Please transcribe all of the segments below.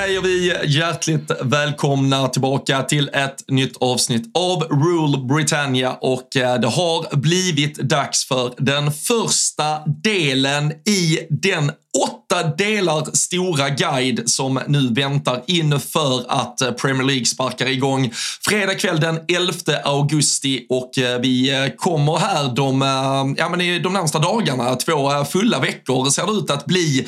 Säger vi hjärtligt välkomna tillbaka till ett nytt avsnitt av Rule Britannia. Och eh, det har blivit dags för den första delen i den åtta delar stora guide som nu väntar inför att eh, Premier League sparkar igång fredag kväll den 11 augusti. Och eh, vi kommer här de, ja, men i de närmsta dagarna, två fulla veckor ser det ut att bli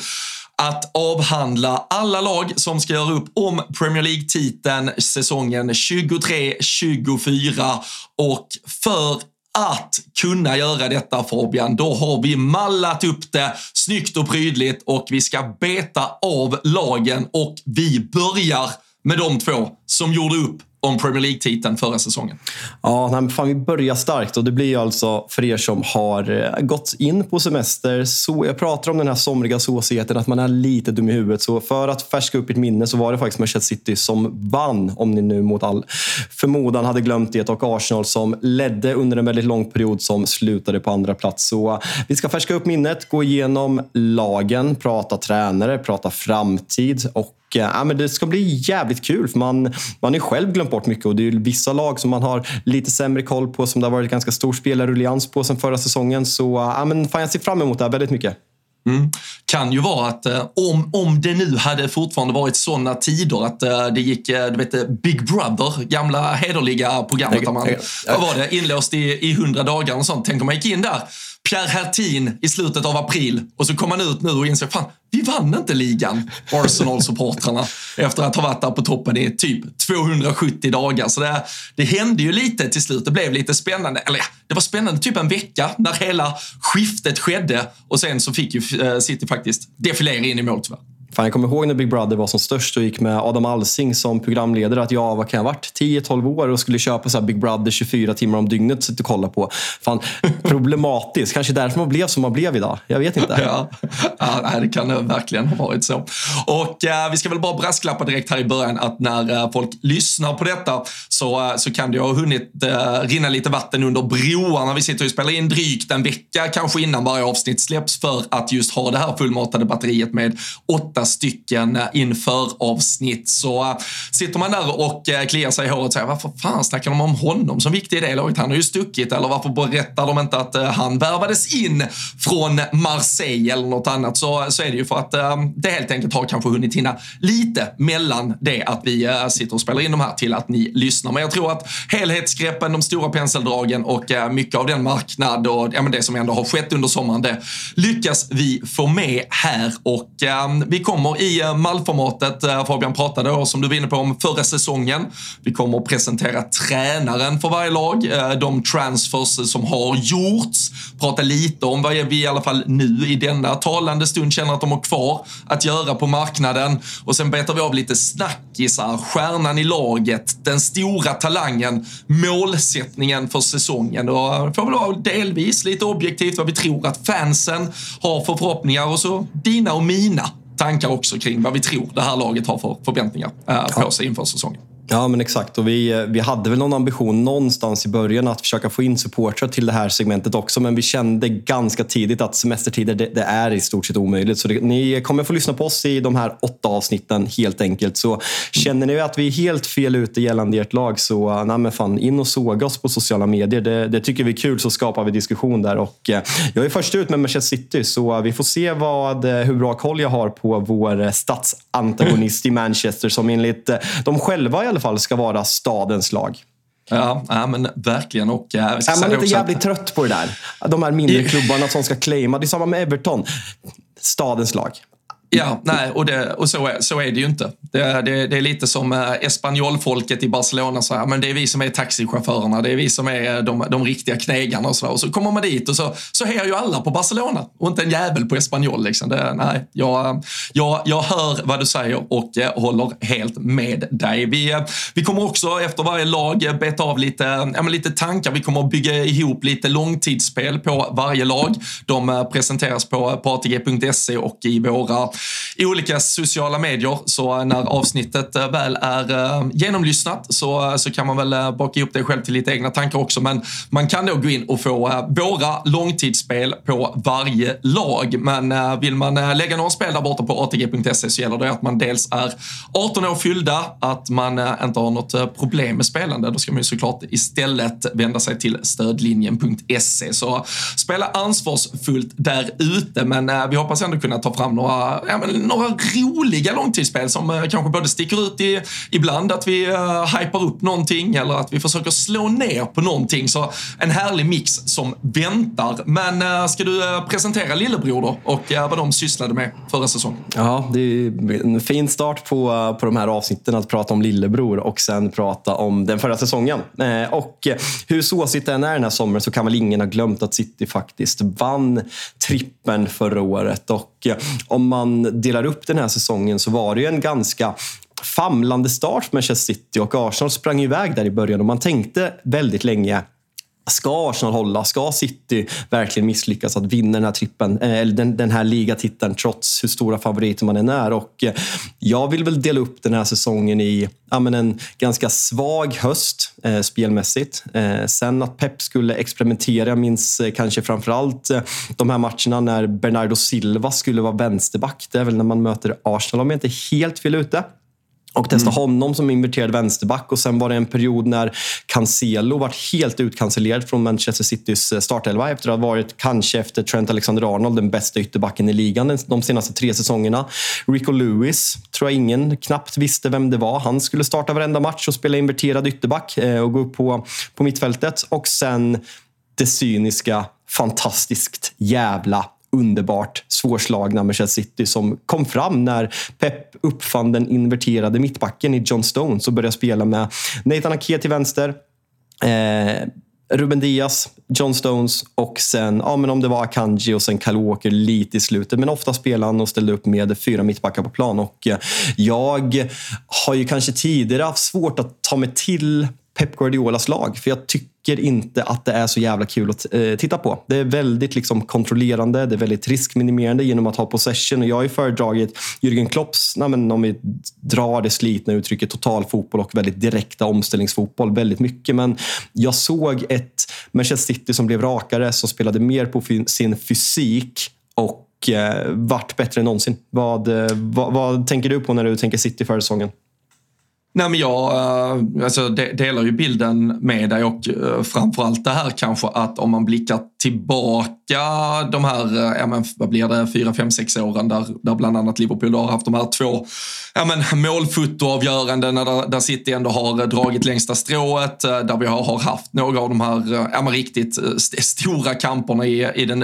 att avhandla alla lag som ska göra upp om Premier League-titeln säsongen 23-24 och för att kunna göra detta Fabian, då har vi mallat upp det snyggt och prydligt och vi ska beta av lagen. Och vi börjar med de två som gjorde upp om Premier League-titeln förra säsongen. Ja, nej, fan, vi börjar starkt och det blir alltså för er som har eh, gått in på semester. Så jag pratar om den här somriga såsigheten, att man är lite dum i huvudet. Så för att färska upp ett minne så var det faktiskt Manchester City som vann, om ni nu mot all förmodan hade glömt det, och Arsenal som ledde under en väldigt lång period som slutade på andra plats. Så eh, vi ska färska upp minnet, gå igenom lagen, prata tränare, prata framtid och ja, men det ska bli jävligt kul för man, man har själv glömt bort mycket och det är vissa lag som man har lite sämre koll på som det har varit ganska stor spelarruljans på sen förra säsongen. Så ja, men fan, jag ser fram emot det här väldigt mycket. Mm. Kan ju vara att eh, om, om det nu hade fortfarande varit sådana tider att eh, det gick, eh, du vet Big Brother, gamla hederliga programmet där man, vad var det, inlåst i hundra dagar och sånt. Tänk om man gick in där Pierre Hertin i slutet av april och så kom han ut nu och insåg fan, vi vann inte ligan, Arsenal-supportrarna, efter att ha varit där på toppen i typ 270 dagar. Så det, det hände ju lite till slut. Det blev lite spännande. Eller ja, det var spännande typ en vecka när hela skiftet skedde och sen så fick ju eh, City faktiskt defilera in i mål tyvärr. Fan, jag kommer ihåg när Big Brother var som störst och gick med Adam Alsing som programledare. Att jag, vad kan jag ha varit, 10-12 år och skulle köpa så Big Brother 24 timmar om dygnet och kolla på. Fan, problematiskt. Kanske därför man blev som man blev idag. Jag vet inte. Ja, ja det kan verkligen ha varit så. Och eh, vi ska väl bara brasklappa direkt här i början att när eh, folk lyssnar på detta så, eh, så kan det ha hunnit eh, rinna lite vatten under broarna. Vi sitter och spelar in drygt en vecka kanske innan varje avsnitt släpps för att just ha det här fullmatade batteriet med åtta stycken inför avsnitt. Så eh, sitter man där och eh, kliar sig i håret och säger varför fan snackar de om honom som viktig i det laget? Han har ju stuckit. Eller varför berättar de inte att eh, han värvades in från Marseille eller något annat? Så, så är det ju för att det helt enkelt har kanske hunnit hinna lite mellan det att vi sitter och spelar in de här till att ni lyssnar. Men jag tror att helhetsgreppen, de stora penseldragen och mycket av den marknad och ja, men det som ändå har skett under sommaren, det lyckas vi få med här. Och vi kommer kommer i eh, mallformatet. Eh, Fabian pratade då, som du var inne på, om förra säsongen. Vi kommer att presentera tränaren för varje lag, eh, de transfers som har gjorts, prata lite om vad vi i alla fall nu i denna talande stund känner att de har kvar att göra på marknaden. Och sen betar vi av lite snackisar, stjärnan i laget, den stora talangen, målsättningen för säsongen. Och får väl vara delvis lite objektivt vad vi tror att fansen har för förhoppningar och så dina och mina tankar också kring vad vi tror det här laget har för förväntningar eh, på sig inför säsongen. Ja, men exakt. Och vi, eh, vi hade väl någon ambition någonstans i början att försöka få in supportrar till det här segmentet också. Men vi kände ganska tidigt att semestertider, det, det är i stort sett omöjligt. Så det, ni kommer få lyssna på oss i de här åtta avsnitten helt enkelt. Så känner ni att vi är helt fel ute gällande ert lag så eh, nej men fan, in och såga oss på sociala medier. Det, det tycker vi är kul så skapar vi diskussion där. Och, eh, jag är först ut med Manchester City så vi får se vad, eh, hur bra koll jag har på vår statsantagonist i Manchester som enligt eh, de själva alla fall ska vara stadens lag. Ja, ja men verkligen. Och, äh, är man inte jävligt att... trött på det där? De här mindre klubbarna som ska claima. Det är samma med Everton. Stadens lag. Ja, nej, och, det, och så, är, så är det ju inte. Det, det, det är lite som eh, Espanol-folket i Barcelona säger, men det är vi som är taxichaufförerna, det är vi som är eh, de, de riktiga knegarna och så Och så kommer man dit och så, så hejar ju alla på Barcelona och inte en jävel på Espanyol. Liksom. Det, nej, jag, eh, jag, jag hör vad du säger och håller helt med dig. Vi, vi kommer också efter varje lag beta av lite, ja, lite tankar. Vi kommer att bygga ihop lite långtidsspel på varje lag. De presenteras på, på ATG.se och i våra i olika sociala medier. Så eh, när avsnittet eh, väl är eh, genomlyssnat så, så kan man väl baka ihop det själv till lite egna tankar också. Men man kan då gå in och få våra långtidsspel på varje lag. Men vill man lägga några spel där borta på ATG.se så gäller det att man dels är 18 år fyllda, att man inte har något problem med spelande. Då ska man ju såklart istället vända sig till stödlinjen.se. Så spela ansvarsfullt där ute, men vi hoppas ändå kunna ta fram några, ja, men, några roliga långtidsspel som eh, kanske både sticker ut i, ibland att vi uh, hypar upp någonting eller att vi försöker slå ner på någonting. Så en härlig mix som väntar. Men uh, ska du uh, presentera lillebror då och uh, vad de sysslade med förra säsongen? Ja, det är en fin start på, på de här avsnitten att prata om lillebror och sen prata om den förra säsongen. och hur såsigt den är den här sommaren så kan väl ingen ha glömt att City faktiskt vann trippen förra året. Och om man delar upp den här säsongen så var det ju en ganska famlande start för Manchester City och Arsenal sprang iväg där i början och man tänkte väldigt länge Ska Arsenal hålla? Ska City verkligen misslyckas att vinna den här, trippen, eh, eller den, den här ligatiteln trots hur stora favoriter man än är? Och eh, jag vill väl dela upp den här säsongen i ja, men en ganska svag höst eh, spelmässigt. Eh, sen att Pep skulle experimentera. Jag minns eh, kanske framförallt eh, de här matcherna när Bernardo Silva skulle vara vänsterback. Det är väl när man möter Arsenal om jag inte är helt fel ute och testa mm. honom som inverterad vänsterback. Och sen var det en period när Cancelo var helt utcancellerad från Manchester Citys eh, startelva efter att ha varit, kanske efter Trent Alexander-Arnold, den bästa ytterbacken i ligan de senaste tre säsongerna. Rico Lewis tror jag ingen knappt visste vem det var. Han skulle starta varenda match och spela inverterad ytterback eh, och gå upp på, på mittfältet. Och sen det cyniska, fantastiskt jävla underbart svårslagna Manchester City som kom fram när Pep uppfann den inverterade mittbacken i John Stones och började spela med Nathan Ake till vänster. Eh, Ruben Diaz, John Stones och sen, ja men om det var Akanji och sen Kyle Walker lite i slutet. Men ofta spelade han och ställde upp med fyra mittbackar på plan. Och eh, jag har ju kanske tidigare haft svårt att ta mig till Pep Guardiolas lag. För jag tycker inte att det är så jävla kul att eh, titta på. Det är väldigt liksom, kontrollerande, det är väldigt riskminimerande genom att ha possession. Och jag har ju föredragit Jürgen Klopps, nej, men om vi drar det slitna uttrycket, total fotboll och väldigt direkta omställningsfotboll väldigt mycket. Men jag såg ett Manchester City som blev rakare, som spelade mer på sin fysik och eh, vart bättre än någonsin. Vad, eh, vad, vad tänker du på när du tänker City förra säsongen? Nej, men jag eh, alltså, delar ju bilden med dig och eh, framförallt det här kanske att om man blickar tillbaka de här, eh, ja men vad blir det, fyra, fem, sex åren där, där bland annat Liverpool har haft de här två ja men målfotoavgöranden där, där City ändå har eh, dragit längsta strået, eh, där vi har, har haft några av de här ja men riktigt stora kamperna i, i den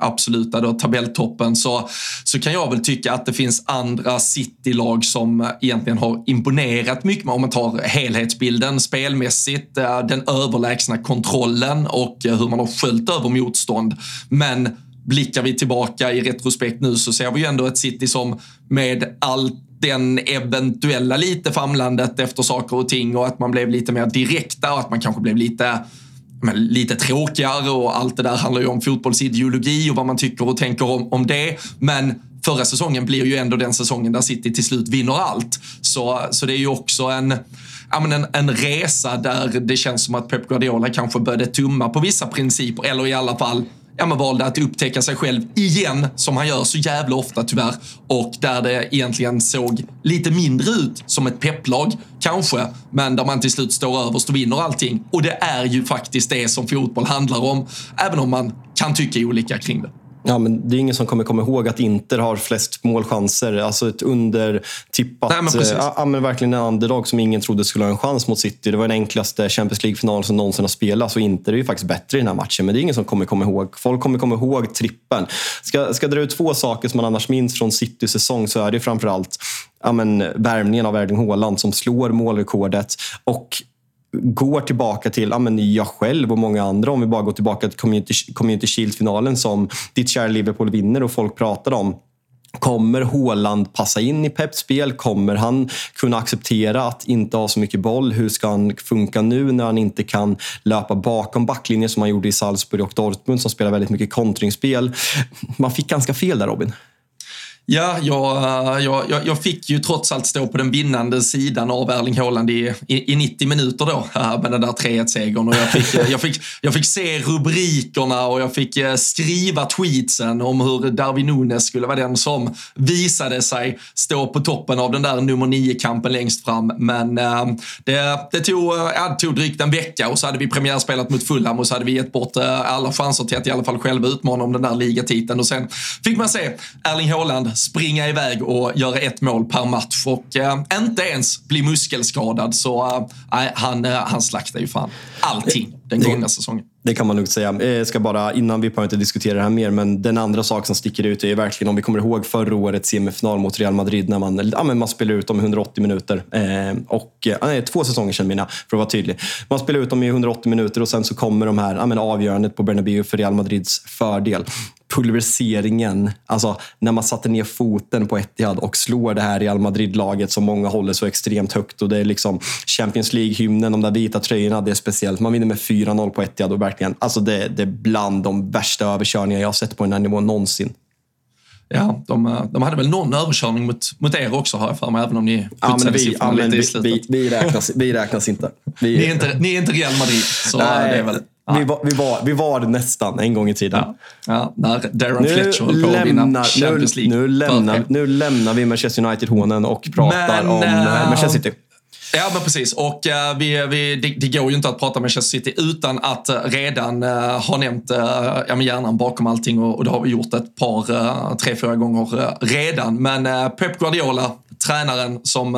absoluta då, tabelltoppen. Så, så kan jag väl tycka att det finns andra City-lag som egentligen har imponerat mycket om man tar helhetsbilden spelmässigt, den överlägsna kontrollen och hur man har sköljt över motstånd. Men blickar vi tillbaka i retrospekt nu så ser vi ju ändå ett City som med allt den eventuella lite famlandet efter saker och ting och att man blev lite mer direkta och att man kanske blev lite men, lite tråkigare och allt det där handlar ju om fotbollsideologi och vad man tycker och tänker om, om det. Men förra säsongen blir ju ändå den säsongen där City till slut vinner allt. Så, så det är ju också en, ja, men en, en resa där det känns som att Pep Guardiola kanske började tumma på vissa principer eller i alla fall ja, men valde att upptäcka sig själv igen, som han gör så jävla ofta tyvärr. Och där det egentligen såg lite mindre ut som ett pepplag, kanske, men där man till slut står överst och vinner allting. Och det är ju faktiskt det som fotboll handlar om, även om man kan tycka olika kring det. Ja, men det är ingen som kommer komma ihåg att Inter har flest målchanser. Alltså ett undertippat... Nej, men äh, ja, men verkligen en underdog som ingen trodde skulle ha en chans mot City. Det var den enklaste Champions League-final som någonsin har spelats och Inter är ju faktiskt bättre i den här matchen. Men det är ingen som kommer komma ihåg. Folk kommer komma ihåg trippen. Ska, ska dra ut två saker som man annars minns från Citys säsong så är det framförallt ja, men, värmningen av Erling Haaland som slår målrekordet och går tillbaka till ja, men jag själv och många andra, om vi bara går tillbaka till Community, community Shield-finalen som ditt kära Liverpool vinner och folk pratar om. Kommer Håland passa in i Peps spel? Kommer han kunna acceptera att inte ha så mycket boll? Hur ska han funka nu när han inte kan löpa bakom backlinjen som han gjorde i Salzburg och Dortmund som spelar väldigt mycket kontringsspel? Man fick ganska fel där Robin. Ja, eh, jag, jag, jag, fick ju trots allt stå på den vinnande sidan av Erling Haaland i, i, i 90 minuter då eh, med den där 3-1-segern. jag, fick, eh, jag, fick, jag fick se rubrikerna och jag fick skriva tweetsen om hur Darwin Nunes skulle vara den som visade sig stå på toppen av den där nummer 9-kampen längst fram. Men det, det, tog, ja, det tog drygt en vecka och så hade vi premiärspelat mot Fulham och så hade vi gett bort alla chanser till att i alla fall själva utmana om den där ligatiteln. Och sen fick man se Erling Haaland springa iväg och göra ett mål per match och äh, inte ens bli muskelskadad. Så äh, han, äh, han slaktar ju fan allting den gångna säsongen. Det kan man nog säga. Jag ska bara, innan vi behöver inte diskutera det här mer, men den andra sak som sticker ut är verkligen om vi kommer ihåg förra årets semifinal mot Real Madrid när man, ja, man spelar ut dem i 180 minuter. Eh, och, nej, två säsonger sedan mina, för att vara tydlig. Man spelar ut dem i 180 minuter och sen så kommer de här ja, avgörandet på Bernabéu för Real Madrids fördel pulveriseringen, alltså när man satte ner foten på Etihad och slår det här Real Madrid-laget som många håller så extremt högt. Och det är liksom Champions League-hymnen, de där vita tröjorna, det är speciellt. Man vinner med 4-0 på Etihad och verkligen, alltså det, det är bland de värsta överkörningar jag har sett på den här nivån någonsin. Ja, de, de hade väl någon överkörning mot, mot er också har jag för mig, även om ni ja, men vi, ja, lite vi, i slutet. Vi, vi, räknas, vi räknas inte. Vi, ni, är inte ni är inte Real Madrid, så Nej, det är väl... Vi var, vi, var, vi var nästan en gång i tiden. Ja, ja Darren nu Fletcher höll på att vinna Champions League. Nu, nu, lämnar, nu lämnar vi Manchester United-hånen och pratar men, om uh, Manchester City. Ja, men precis. Och uh, vi, vi, det, det, går ju inte att prata Manchester City utan att uh, redan uh, ha nämnt uh, ja, men hjärnan bakom allting och, och det har vi gjort ett par, uh, tre, fyra gånger redan. Men Pep Guardiola, tränaren som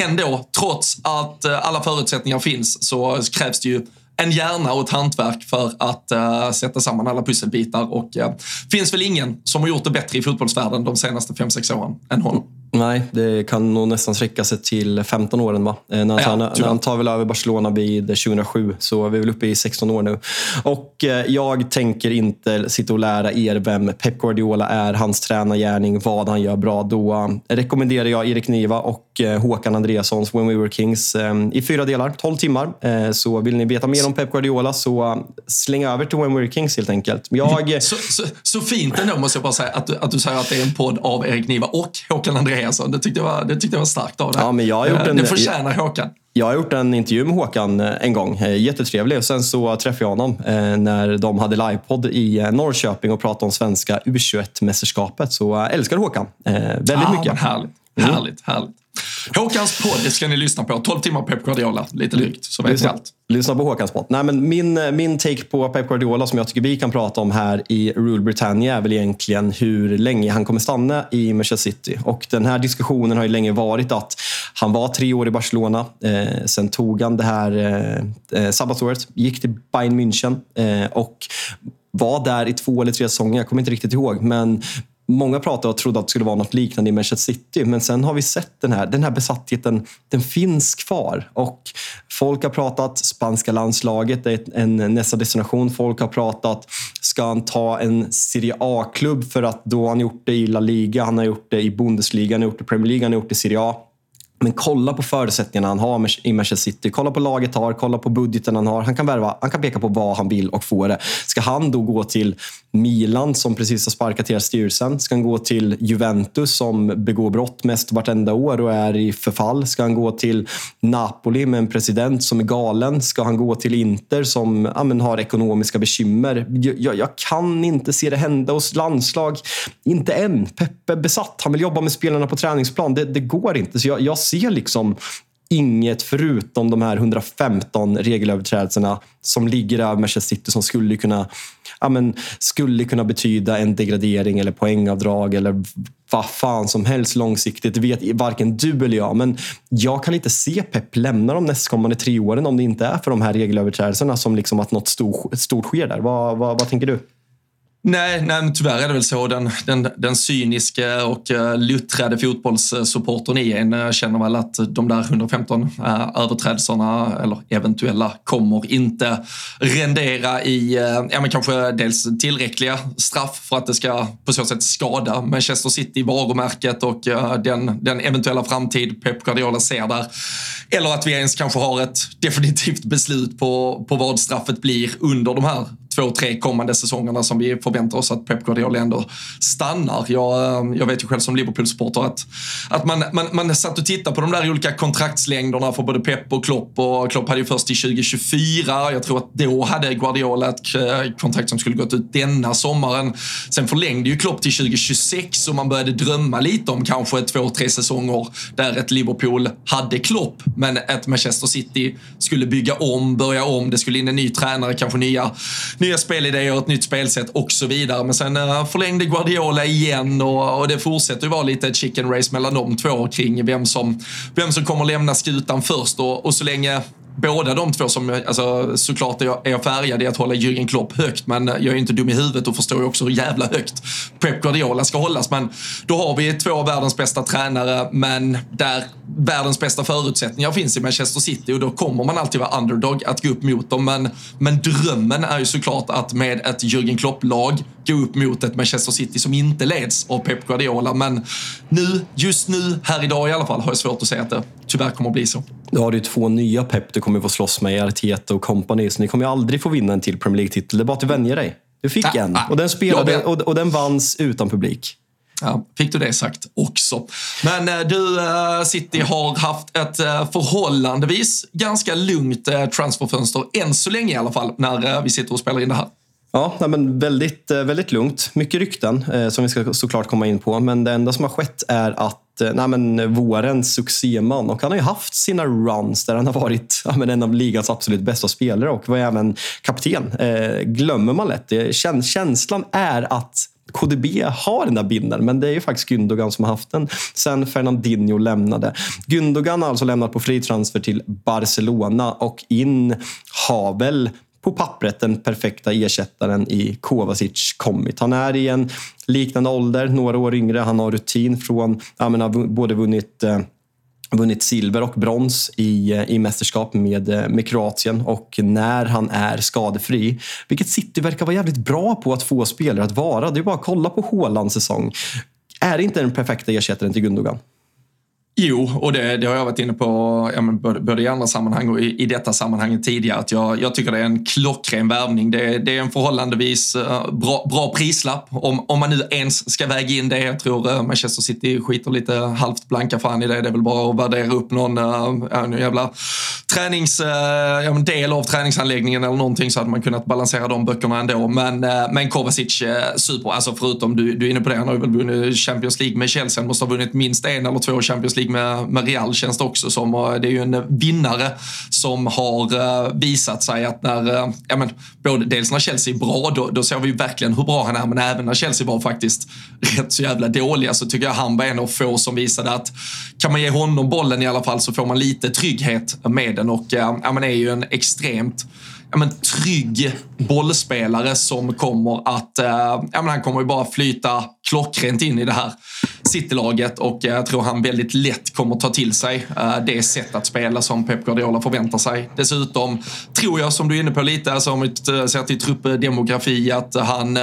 ändå, trots att alla förutsättningar finns, så krävs det ju en hjärna och ett hantverk för att uh, sätta samman alla pusselbitar. Och uh, finns väl ingen som har gjort det bättre i fotbollsvärlden de senaste fem sex åren än honom. Nej, det kan nog nästan sträcka sig till 15 åren. Va? Eh, när, han, ja, tar, när han tar väl över Barcelona vid 2007, så vi är väl uppe i 16 år nu. Och eh, jag tänker inte sitta och lära er vem Pep Guardiola är, hans tränargärning, vad han gör bra. Då eh, rekommenderar jag Erik Niva och Håkan Andreassons When We Were Kings i fyra delar, 12 timmar. Så vill ni veta mer om Pep Guardiola så släng över till When We Were Kings helt enkelt. Jag... Så, så, så fint ändå måste jag bara säga att du, att du säger att det är en podd av Erik Niva och Håkan Andreasson Andreasson. Det tyckte jag var, det tyckte jag var starkt av dig. Ja, men jag har gjort eh, en, det förtjänar Håkan. Jag har gjort en intervju med Håkan eh, en gång. Eh, jättetrevlig. Och sen så träffade jag honom när de hade livepodd i Norrköping och pratade om svenska U21-mästerskapet. Så jag älskar Håkan väldigt ah, mycket. Härligt, mm. härligt, härligt. Håkans podd ska ni lyssna på. 12 timmar Pep Guardiola, lite drygt, så vet lyssna, allt. Lyssna på Håkans podd. Nej, men min, min take på Pep Guardiola som jag tycker vi kan prata om här i Rule Britannia är väl egentligen hur länge han kommer stanna i Manchester City. Och den här diskussionen har ju länge varit att han var tre år i Barcelona. Eh, sen tog han det här eh, eh sabbatsåret, gick till Bayern München eh, och var där i två eller tre säsonger, jag kommer inte riktigt ihåg. Men Många pratade och trodde att det skulle vara något liknande i Manchester City, men sen har vi sett den här, den här besattheten, den finns kvar. Och folk har pratat spanska landslaget, är en nästa destination. Folk har pratat, ska han ta en Serie A-klubb för att då har han gjort det i La Liga, han har gjort det i Bundesliga, han har gjort det i Premier League, han har gjort det i Serie A. Men kolla på förutsättningarna han har i Manchester City. Kolla på laget har, kolla på budgeten han har. Han kan, värva, han kan peka på vad han vill och få det. Ska han då gå till Milan som precis har sparkat hela styrelsen? Ska han gå till Juventus som begår brott mest vartenda år och är i förfall? Ska han gå till Napoli med en president som är galen? Ska han gå till Inter som ja, men, har ekonomiska bekymmer? Jag, jag, kan inte se det hända hos landslag. Inte än. Peppe besatt. Han vill jobba med spelarna på träningsplan. Det, det går inte. Så jag, jag ser liksom inget förutom de här 115 regelöverträdelserna som ligger över Manchester City som skulle kunna, ja men, skulle kunna betyda en degradering eller poängavdrag eller vad fan som helst långsiktigt. Det vet varken du eller jag. Men jag kan inte se Pep lämna de nästkommande tre åren om det inte är för de här regelöverträdelserna som liksom att något stort, stort sker där. Vad, vad, vad tänker du? Nej, nej men tyvärr är det väl så. Den, den, den cyniska och uh, luttrade fotbollssupportern i en eh, känner väl att de där 115 uh, eh, överträdelserna, eller eventuella, kommer inte rendera i, uh, ja men kanske dels tillräckliga straff för att det ska på så sätt skada Manchester City, varumärket och uh, den, den eventuella framtid Pep Guardiola ser där. Eller att vi ens kanske har ett definitivt beslut på, på vad straffet blir under de här två, tre kommande säsongerna som vi förväntar oss att Pep Guardiola ändå stannar. Jag, eh, jag vet ju själv som Liverpool-supporter att, att man, man, man satt och tittade på de där olika kontraktslängderna för både Pep och Klopp och Klopp hade ju först till 2024. Jag tror att då hade Guardiola ett eh, kontrakt som skulle gått ut denna sommaren. Sen förlängde ju Klopp till 2026 och man började drömma lite om kanske två, tre säsonger där ett Liverpool hade Klopp, men ett Manchester City skulle bygga om, börja om, det skulle in en ny tränare, kanske nya, nya spelidéer, ett nytt spelsätt och så vidare. Men sen eh, förlängde Guardiola igen och, och det fortsätter ju vara lite ett chicken race mellan de två kring vem som, vem som kommer lämna skutan först och, och så länge båda de två som, alltså, såklart är jag, är jag färgad i att hålla Jürgen Klopp högt, men eh, jag är inte dum i huvudet och förstår ju också hur jävla högt Pep Guardiola ska hållas. Men då har vi två av världens bästa tränare, men där världens bästa förutsättningar finns i Manchester City och då kommer man alltid vara underdog att gå upp mot dem. Men, men drömmen är ju såklart att med ett Jürgen Klopp-lag gå upp mot ett Manchester City som inte leds av Pep Guardiola. Men nu, just nu, här idag i alla fall, har jag svårt att säga att det tyvärr kommer att bli så. Då har du två nya Pep du kommer få slåss med i Arteta och company, så ni kommer aldrig få vinna en till Premier League-titel. Det är bara att du vänjer dig. Du fick ah, en och den, spelade, och, och den vanns utan publik. Ja, fick du det sagt också. Men eh, du, eh, City har haft ett eh, förhållandevis ganska lugnt transferfönster, än så länge i alla fall, när vi sitter och spelar in det här. Ja, men väldigt, eh, väldigt lugnt. Mycket rykten eh, som vi ska såklart komma in på. Men det enda som har skett är att eh, nej men, vårens succéman och han har ju haft sina runs där han har varit ja men, en av ligans absolut bästa spelare och var även kapten. Eh, glömmer man lätt. Känslan är att KDB har den där binden, men det är ju faktiskt Gündogan som har haft den sen Fernandinho lämnade. Gündogan har alltså lämnat på fri transfer till Barcelona och in har väl på pappret den perfekta ersättaren i Kovacic kommit. Han är i en liknande ålder, några år yngre. Han har rutin från, ja, men har både vunnit eh, vunnit silver och brons i, eh, i mästerskap med, eh, med Kroatien och när han är skadefri. Vilket City verkar vara jävligt bra på att få spelare att vara. Det är bara att kolla på Haalands säsong. Är det inte den perfekta ersättaren till Gundogan? Jo, och det, det, har jag varit inne på ja, men både, både i andra sammanhang och i, i detta sammanhanget tidigare. Att jag, jag tycker det är en klockren värvning. Det, det är en förhållandevis eh, bra, bra prislapp. Om, om man nu ens ska väga in det. Jag tror eh, Manchester City skiter lite halvt blanka fan i det. Det är väl bara att värdera upp någon uh, jävla tränings, äh, ja, del av träningsanläggningen eller någonting så hade man kunnat balansera de böckerna ändå. Men, äh, men Kovacic, äh, super. Alltså förutom du, du är inne på det, han har ju väl vunnit Champions League med Chelsea. Han måste ha vunnit minst en eller två Champions League League med, med Real känns det också som. Och det är ju en vinnare som har eh, visat sig att när, eh, ja men, både dels när Chelsea är bra, då, då ser vi ju verkligen hur bra han är, men även när Chelsea var faktiskt rätt så jävla dåliga så tycker jag han var en av få som visade att kan man ge honom bollen i alla fall så får man lite trygghet med den. Och eh, ja, men är ju en extremt ja, men, trygg bollspelare som kommer att, eh, ja, men han kommer ju bara flyta klockrent in i det här. Citylaget och eh, jag tror han väldigt lätt kommer ta till sig eh, det sätt att spela som Pep Guardiola förväntar sig. Dessutom tror jag, som du är inne på lite, alltså om vi eh, ser till truppdemografi, att han,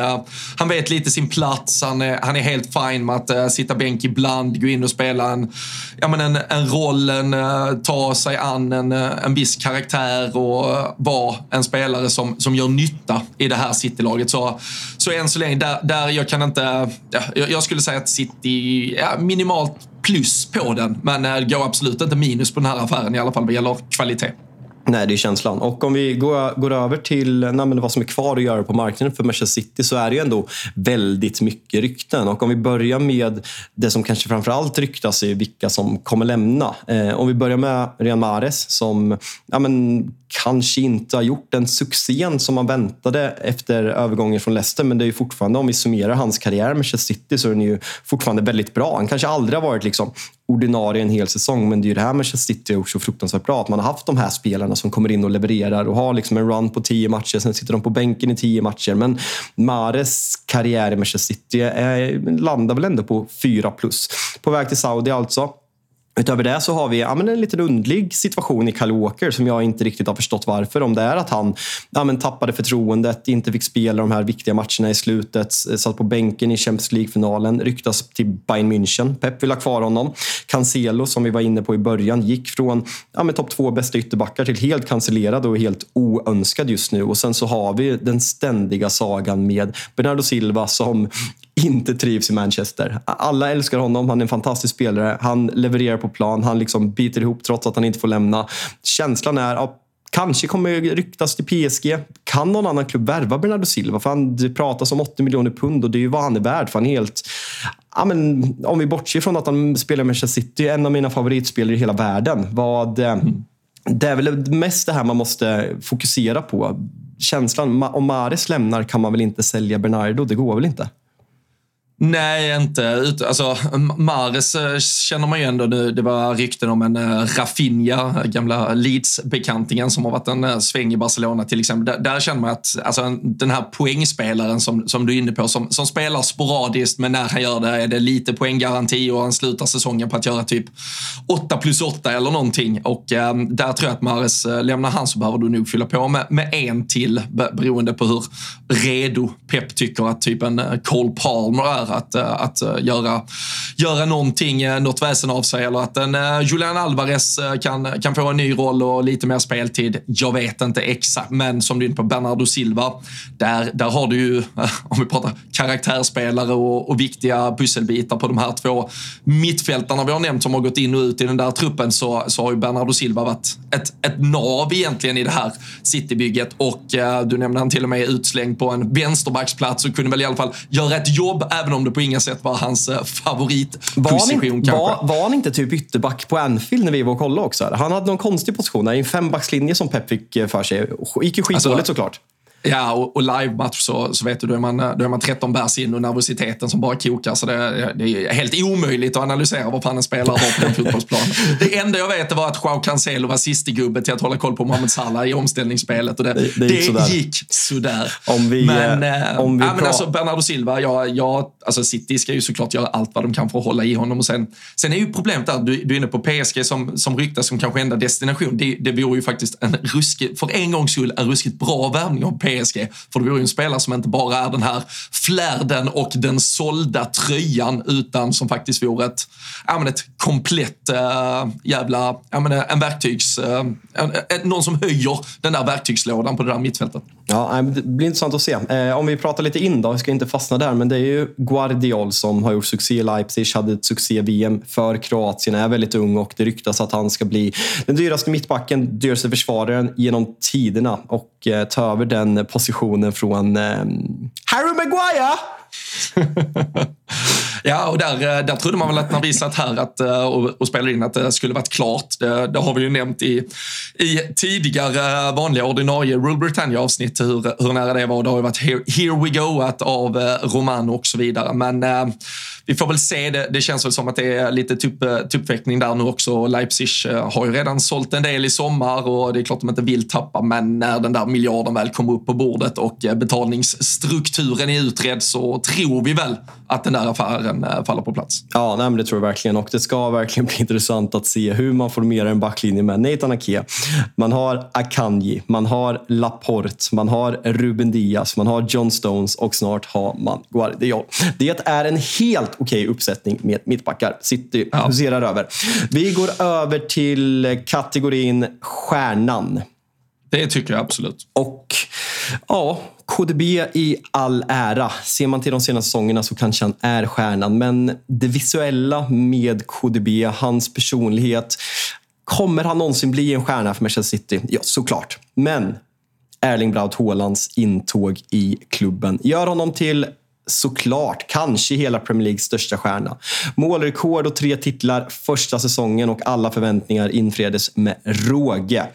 han vet lite sin plats. Han är, han är helt fin med att sitta bänk ibland, gå in och spela en, ja, men en, en roll, en, ta sig an en, en viss karaktär och vara en spelare som, som gör nytta i det här Citylaget. Så, så än så länge, där, där jag kan inte... Ja, jag skulle säga att City, ja, minimalt plus på den, men det går absolut inte minus på den här affären i alla fall vad gäller kvalitet. Nej, det är känslan. Och om vi går, går över till nej, vad som är kvar att göra på marknaden för Manchester City så är det ju ändå väldigt mycket rykten. Och om vi börjar med det som kanske framförallt ryktas är vilka som kommer lämna. Eh, om vi börjar med Rian Mahrez som ja, men, kanske inte har gjort den succén som man väntade efter övergången från Leicester. Men det är ju fortfarande, om vi summerar hans karriär med Manchester City, så är den ju fortfarande väldigt bra. Han kanske aldrig har varit liksom ordinarie en hel säsong, men det är ju det här Manchester City har gjort så fruktansvärt bra. Att man har haft de här spelarna som kommer in och levererar och har liksom en run på tio matcher, sen sitter de på bänken i tio matcher. Men Mares karriär i Manchester City är, landar väl ändå på fyra plus. På väg till Saudi alltså. Utöver det så har vi ja, men en liten undlig situation i Kyle Walker som jag inte riktigt har förstått varför. Om det är att han ja, men tappade förtroendet, inte fick spela de här viktiga matcherna i slutet, eh, satt på bänken i Champions League-finalen, ryktas till Bayern München. Pep vill ha kvar honom. Cancelo, som vi var inne på i början, gick från ja, topp två bästa ytterbackar till helt cancellerad och helt oönskad just nu. Och sen så har vi den ständiga sagan med Bernardo Silva som inte trivs i Manchester. Alla älskar honom, han är en fantastisk spelare. Han levererar på plan, han liksom biter ihop trots att han inte får lämna. Känslan är ja, Kanske kommer ryktas till PSG. Kan någon annan klubb värva Bernardo Silva? För han, det pratas om 80 miljoner pund och det är ju vad han är värd. För han är helt, ja, men, om vi bortser från att han spelar i Manchester City, en av mina favoritspelare i hela världen. Vad, mm. Det är väl mest det här man måste fokusera på. Känslan, om Mares lämnar kan man väl inte sälja Bernardo? Det går väl inte? Nej, inte. Alltså, Mares eh, känner man ju ändå nu. Det var rykten om en eh, Rafinha, gamla Leeds-bekantingen som har varit en eh, sväng i Barcelona till exempel. Där, där känner man att alltså, den här poängspelaren som, som du är inne på, som, som spelar sporadiskt, men när han gör det är det lite poänggaranti och han slutar säsongen på att göra typ 8 plus 8 eller någonting. Och eh, där tror jag att Mares, lämnar han så behöver du nog fylla på med, med en till beroende på hur redo Pep tycker att typ en Cole Palmer är att, eh, att eh, göra, göra någonting, eh, något väsen av sig eller att en Julian Alvarez kan, kan få en ny roll och lite mer speltid. Jag vet inte exakt, men som du är inne på, Bernardo Silva, där, där har du ju, om vi pratar karaktärsspelare och, och viktiga pusselbitar på de här två mittfältarna vi har nämnt som har gått in och ut i den där truppen så, så har ju Bernardo Silva varit ett, ett nav egentligen i det här Citybygget och eh, du nämnde han till och med utslängd på en vänsterbacksplats och kunde väl i alla fall göra ett jobb även om om det på inga sätt var hans eh, favoritposition var var, var han inte typ ytterback på Anfield när vi var och kollade också? Han hade någon konstig position i en fembackslinje som Pep fick eh, för sig. Gick ju skitdåligt alltså, såklart. Ja, och, och live-match så, så vet du, då är, man, då är man 13 bärs in och nervositeten som bara kokar. Så det, det är helt omöjligt att analysera vad fan en spelare var på den fotbollsplanen. Det enda jag vet var att Joao Cancelo var sista gubbe till att hålla koll på Mohamed Salah i omställningsspelet. Och det, det, det, gick, sådär. gick sådär. Om vi, men, eh, om vi ja, men alltså, Bernardo Silva, jag, jag, alltså City ska ju såklart göra allt vad de kan för att hålla i honom. Och sen, sen är ju problemet där, du, du är inne på PSG som, som ryktas som kanske enda destination. Det, det vore ju faktiskt en ruskig, för en gångs skull, en ruskigt bra värvning av PSG. För det vore ju en spelare som inte bara är den här flärden och den sålda tröjan utan som faktiskt vore ett, ja, men ett komplett äh, jävla, ja, men eh, en verktygs, äh, en, någon som höjer den där verktygslådan på det där mittfältet. Ja, det blir intressant att se. Eh, om vi pratar lite in då, vi ska inte fastna där, men det är ju Guardiol som har gjort succé i Leipzig, hade ett succé-VM för Kroatien, är väldigt ung och det ryktas att han ska bli den dyraste mittbacken, dyraste försvararen genom tiderna och eh, ta över den positionen från eh, Harry Maguire! ja, och där, eh, där trodde man väl att när vi satt här att, eh, och, och spelade in att det skulle varit klart. Det, det har vi ju nämnt i, i tidigare vanliga ordinarie Rule Britannia-avsnitt hur, hur nära det var. Det har ju varit Here, here We Go av eh, Romano och så vidare. Men vi får väl se. Det, det känns väl som att det är lite tupp, eh, tuppfäktning där nu också. Leipzig eh, har ju redan sålt en del i sommar och det är klart de inte vill tappa. Men när den där miljarden väl kommer upp på bordet och eh, betalningsstrukturen är utredd så tror vi väl att den där affären faller på plats. Ja, nej, det tror jag verkligen. Och det ska verkligen bli intressant att se hur man formerar en backlinje med Nathan Ake. Man har Akanji, man har Laporte, man har Ruben Diaz, man har John Stones och snart har man Guardiol. Det är en helt okej uppsättning med mittbackar. City ja. huserar över. Vi går över till kategorin Stjärnan. Det tycker jag absolut. Och ja, KDB i all ära. Ser man till de senaste säsongerna så kanske han är stjärnan. Men det visuella med KDB, hans personlighet. Kommer han någonsin bli en stjärna för Manchester City? Ja, såklart. Men Erling Braut Haalands intåg i klubben gör honom till såklart, kanske hela Premier Leagues största stjärna. Målrekord och tre titlar första säsongen och alla förväntningar infriades med råge.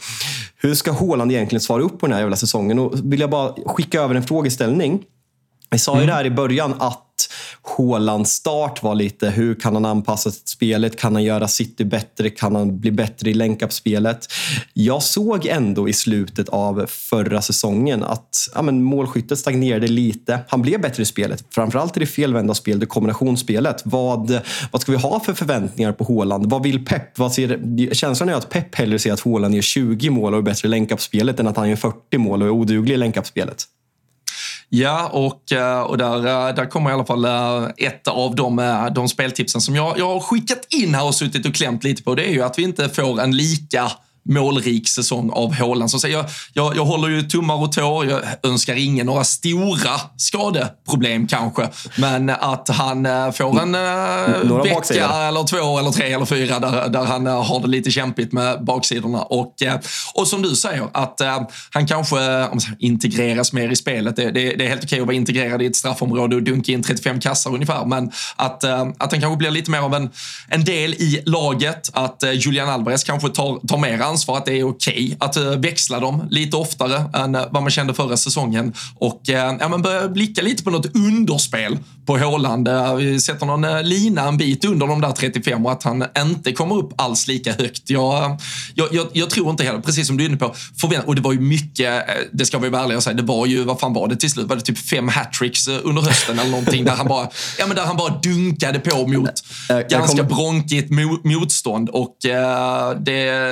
Hur ska Haaland egentligen svara upp på den här jävla säsongen? Och vill jag bara skicka över en frågeställning. Vi sa ju mm. det här i början att Hålands start var lite hur kan han anpassa spelet? Kan han göra City bättre? Kan han bli bättre i länkup-spelet? Jag såg ändå i slutet av förra säsongen att ja, men målskyttet stagnerade lite. Han blev bättre i spelet, framförallt i det felvända spelet, det kombinationsspelet. Vad, vad ska vi ha för förväntningar på Håland? Vad vill Pep? Vad ser, känslan är att Pep hellre ser att Håland gör 20 mål och är bättre i länkup-spelet än att han gör 40 mål och är oduglig i länkup-spelet. Ja, och, eh, och där, eh, där kommer i alla fall eh, ett av de, de speltipsen som jag, jag har skickat in här och suttit och klämt lite på. Det är ju att vi inte får en lika målrik säsong av Haaland. Så jag, jag, jag håller ju tummar och tår. Jag önskar ingen några stora skadeproblem kanske. Men att han äh, får en äh, vecka baksidan. eller två eller tre eller fyra där, där han äh, har det lite kämpigt med baksidorna. Och, och som du säger, att han kanske integreras mer i spelet. Det, det, det är helt okej att vara integrerad i ett straffområde och dunka in 35 kassar ungefär. Men att, att han kanske blir lite mer av en, en del i laget. Att Julian Alvarez kanske tar, tar mer ansvar, att det är okej okay att eh, växla dem lite oftare än eh, vad man kände förra säsongen. Och eh, ja, men börja blicka lite på något underspel på Håland. Vi sätter någon lina en bit under de där 35 och att han inte kommer upp alls lika högt. Jag, jag, jag, jag tror inte heller, precis som du är inne på, och det var ju mycket, det ska vi vara ärliga och säga, det var ju, vad fan var det till slut? Var det typ fem hattricks under hösten eller någonting där han bara, ja men där han bara dunkade på mot ganska bronkigt motstånd och det,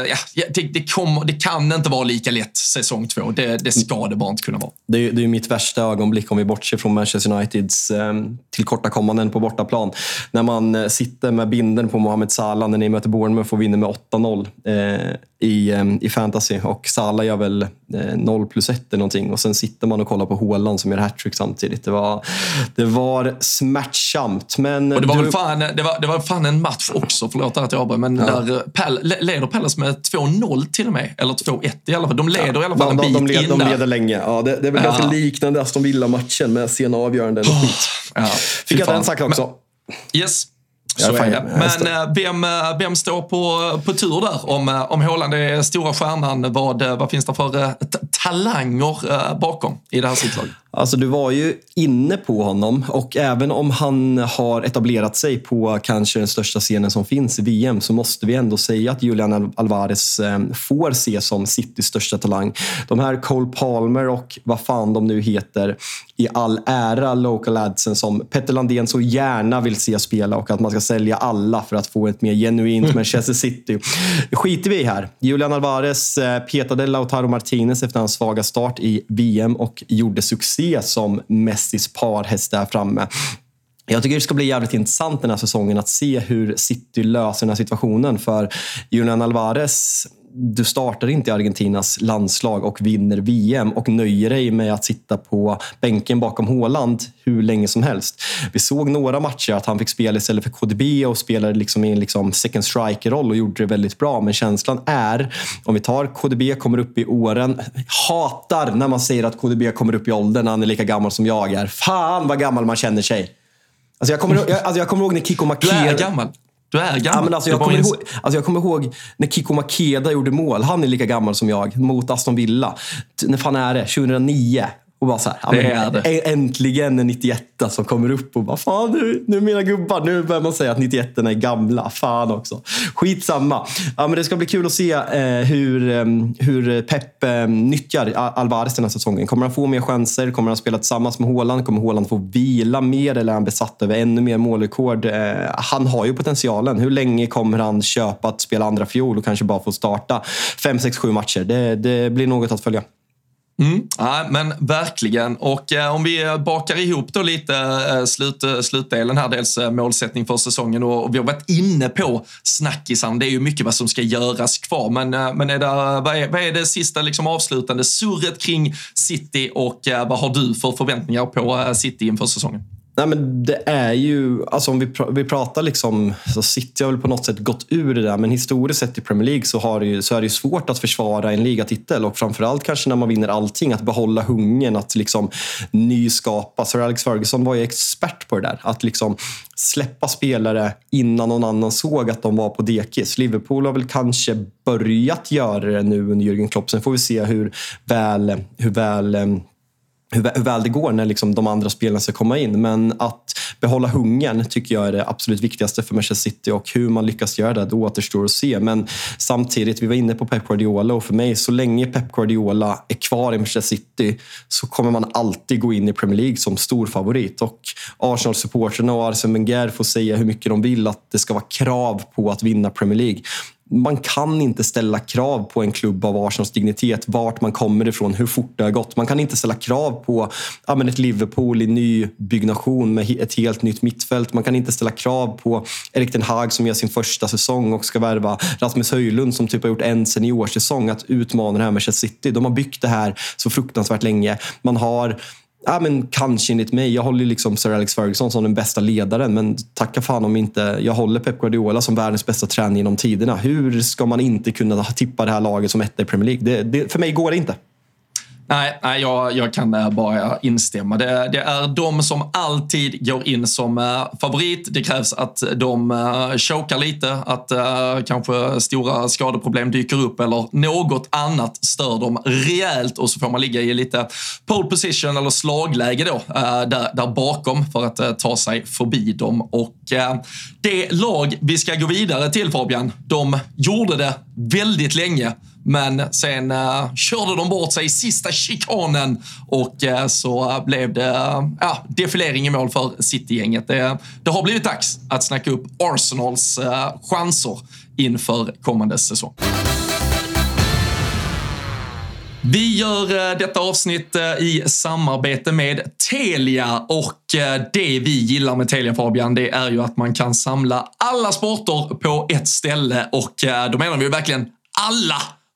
ja, det, det, kom, det kan inte vara lika lätt säsong två. Det, det ska det bara inte kunna vara. Det är, är mitt värsta ögonblick om vi bortser från Manchester Uniteds eh, tillkortakommanden på bortaplan. När man eh, sitter med binden på Mohamed Salah när ni möter Bournemouth och vinner med 8-0 eh, i, eh, i fantasy. Och Salah gör väl eh, 0 plus 1 eller någonting. Och sen sitter man och kollar på Håland som gör hattrick samtidigt. Det var, det var smärtsamt. Men och det, var du... väl fan, det, var, det var fan en match också, förlåt att jag avbryter, men ja. där Pal, leder Pallas med 2-0 till och med. Eller 2-1 i alla fall. De leder ja. i alla fall de, en bit de, led, de leder länge. Ja, det, det är väl ja. ganska liknande Aston Villa-matchen med sena avgöranden och skit. Ja, Fick jag den sagt också. Men, yes. Så är det. Men eh, vem, eh, vem står på, på tur där? Om, eh, om Haaland är stora stjärnan, vad, vad finns det för talanger bakom i det här sittlaget? Alltså du var ju inne på honom och även om han har etablerat sig på kanske den största scenen som finns i VM så måste vi ändå säga att Julian Alvarez får ses som Citys största talang. De här Cole Palmer och vad fan de nu heter i all ära local adsen som Petter Landén så gärna vill se spela och att man ska sälja alla för att få ett mer genuint Manchester City. skiter vi i här. Julian Alvarez eh, petade Lautaro Martinez efter hans svaga start i VM och gjorde succé som Messis parhäst där framme. Jag tycker det ska bli jävligt intressant den här säsongen att se hur City löser den här situationen. För Julian Alvarez du startar inte i Argentinas landslag och vinner VM och nöjer dig med att sitta på bänken bakom Håland hur länge som helst. Vi såg några matcher att han fick spela istället för KDB och spelade liksom i en liksom second striker-roll och gjorde det väldigt bra. Men känslan är, om vi tar KDB kommer upp i åren, hatar när man säger att KDB kommer upp i åldern när han är lika gammal som jag är. Fan vad gammal man känner sig! Alltså jag, kommer, jag, alltså jag kommer ihåg när Kiko Makeda... Du är gammal. Du är gammal. Ja, men alltså, jag, kommer ihåg, alltså, jag kommer ihåg när Kiko Makeda gjorde mål. Han är lika gammal som jag. Mot Aston Villa. När fan är det? 2009. Och bara så här, det är det. Äntligen en 91 som kommer upp och bara fan nu, nu mina gubbar, nu börjar man säga att 91 är gamla. Fan också. Skitsamma. Ja, men det ska bli kul att se eh, hur, eh, hur Pep eh, nyttjar Alvarez den här säsongen. Kommer han få mer chanser? Kommer han spela tillsammans med Håland? Kommer Håland få vila mer eller är han besatt över ännu mer målrekord? Eh, han har ju potentialen. Hur länge kommer han köpa att spela andra fjol och kanske bara få starta 5, 6, 7 matcher? Det, det blir något att följa. Mm. Ja, men verkligen. Och eh, om vi bakar ihop då lite eh, slut, eh, slutdelen här, dels eh, målsättning för säsongen och, och, vi har varit inne på snackisarna. Det är ju mycket vad som ska göras kvar, men, eh, men är det, vad, är, vad är det sista liksom avslutande surret kring City och eh, vad har du för förväntningar på eh, City inför säsongen? Nej, men det är ju, alltså om vi, pr vi pratar liksom, så City har väl på något sätt gått ur det där, men historiskt sett i Premier League så, har det ju, så är det ju svårt att försvara en ligatitel och framförallt kanske när man vinner allting, att behålla hungern, att liksom nyskapa. Sir Alex Ferguson var ju expert på det där, att liksom släppa spelare innan någon annan såg att de var på dekis. Liverpool har väl kanske börjat göra det nu under Jürgen Klopp, sen får vi se hur väl, hur väl ehm, hur väl det går när liksom de andra spelarna ska komma in. Men att behålla hungern tycker jag är det absolut viktigaste för Manchester City och hur man lyckas göra det, det återstår att se. Men samtidigt, vi var inne på Pep Guardiola och för mig, så länge Pep Guardiola är kvar i Manchester City så kommer man alltid gå in i Premier League som stor favorit. Och Arsenal-supporterna och Arsene Wenger får säga hur mycket de vill att det ska vara krav på att vinna Premier League man kan inte ställa krav på en klubb av Arsens dignitet, vart man kommer ifrån, hur fort det har gått. Man kan inte ställa krav på ja, men ett Liverpool i ny byggnation med ett helt nytt mittfält. Man kan inte ställa krav på Erik den Hag som gör sin första säsong och ska värva Rasmus Höjlund som typ har gjort en seniorsäsong att utmana det här med Manchester City. De har byggt det här så fruktansvärt länge. Man har Ja, men kanske enligt mig. Jag håller liksom Sir Alex Ferguson som den bästa ledaren, men tacka fan om inte jag håller Pep Guardiola som världens bästa tränare genom tiderna. Hur ska man inte kunna tippa det här laget som etta i Premier League? Det, det, för mig går det inte. Nej, nej jag, jag kan eh, bara instämma. Det, det, är de som alltid går in som eh, favorit. Det krävs att de eh, chokar lite, att kanske stora skadeproblem dyker upp eller något annat stör dem rejält och så får man ligga i lite pole position eller slagläge då, där, där bakom för att ta sig förbi dem. Och det lag vi ska gå vidare till Fabian, de gjorde det väldigt länge men sen uh, körde de bort sig i sista chikanen och uh, så blev det uh, ja, defilering i mål för City-gänget. Det, det, har blivit dags att snacka upp Arsenals uh, chanser inför kommande säsong. Vi gör detta avsnitt i samarbete med Telia och det vi gillar med Telia Fabian, det är ju att man kan samla alla sporter på ett ställe och då menar vi verkligen alla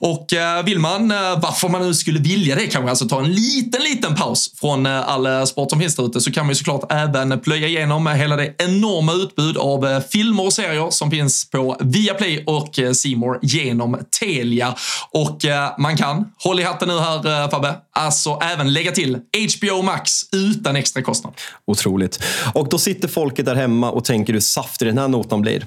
Och eh, vill man, eh, varför man nu skulle vilja det, kanske alltså ta en liten, liten paus från eh, all sport som finns där ute, så kan man ju såklart även plöja igenom hela det enorma utbud av filmer och serier som finns på Viaplay och Simor genom Telia. Och man kan, håll i hatten nu här Fabbe, alltså även lägga till HBO Max utan extra kostnad. Otroligt. Och då sitter folket där hemma och tänker hur saftig den här notan blir.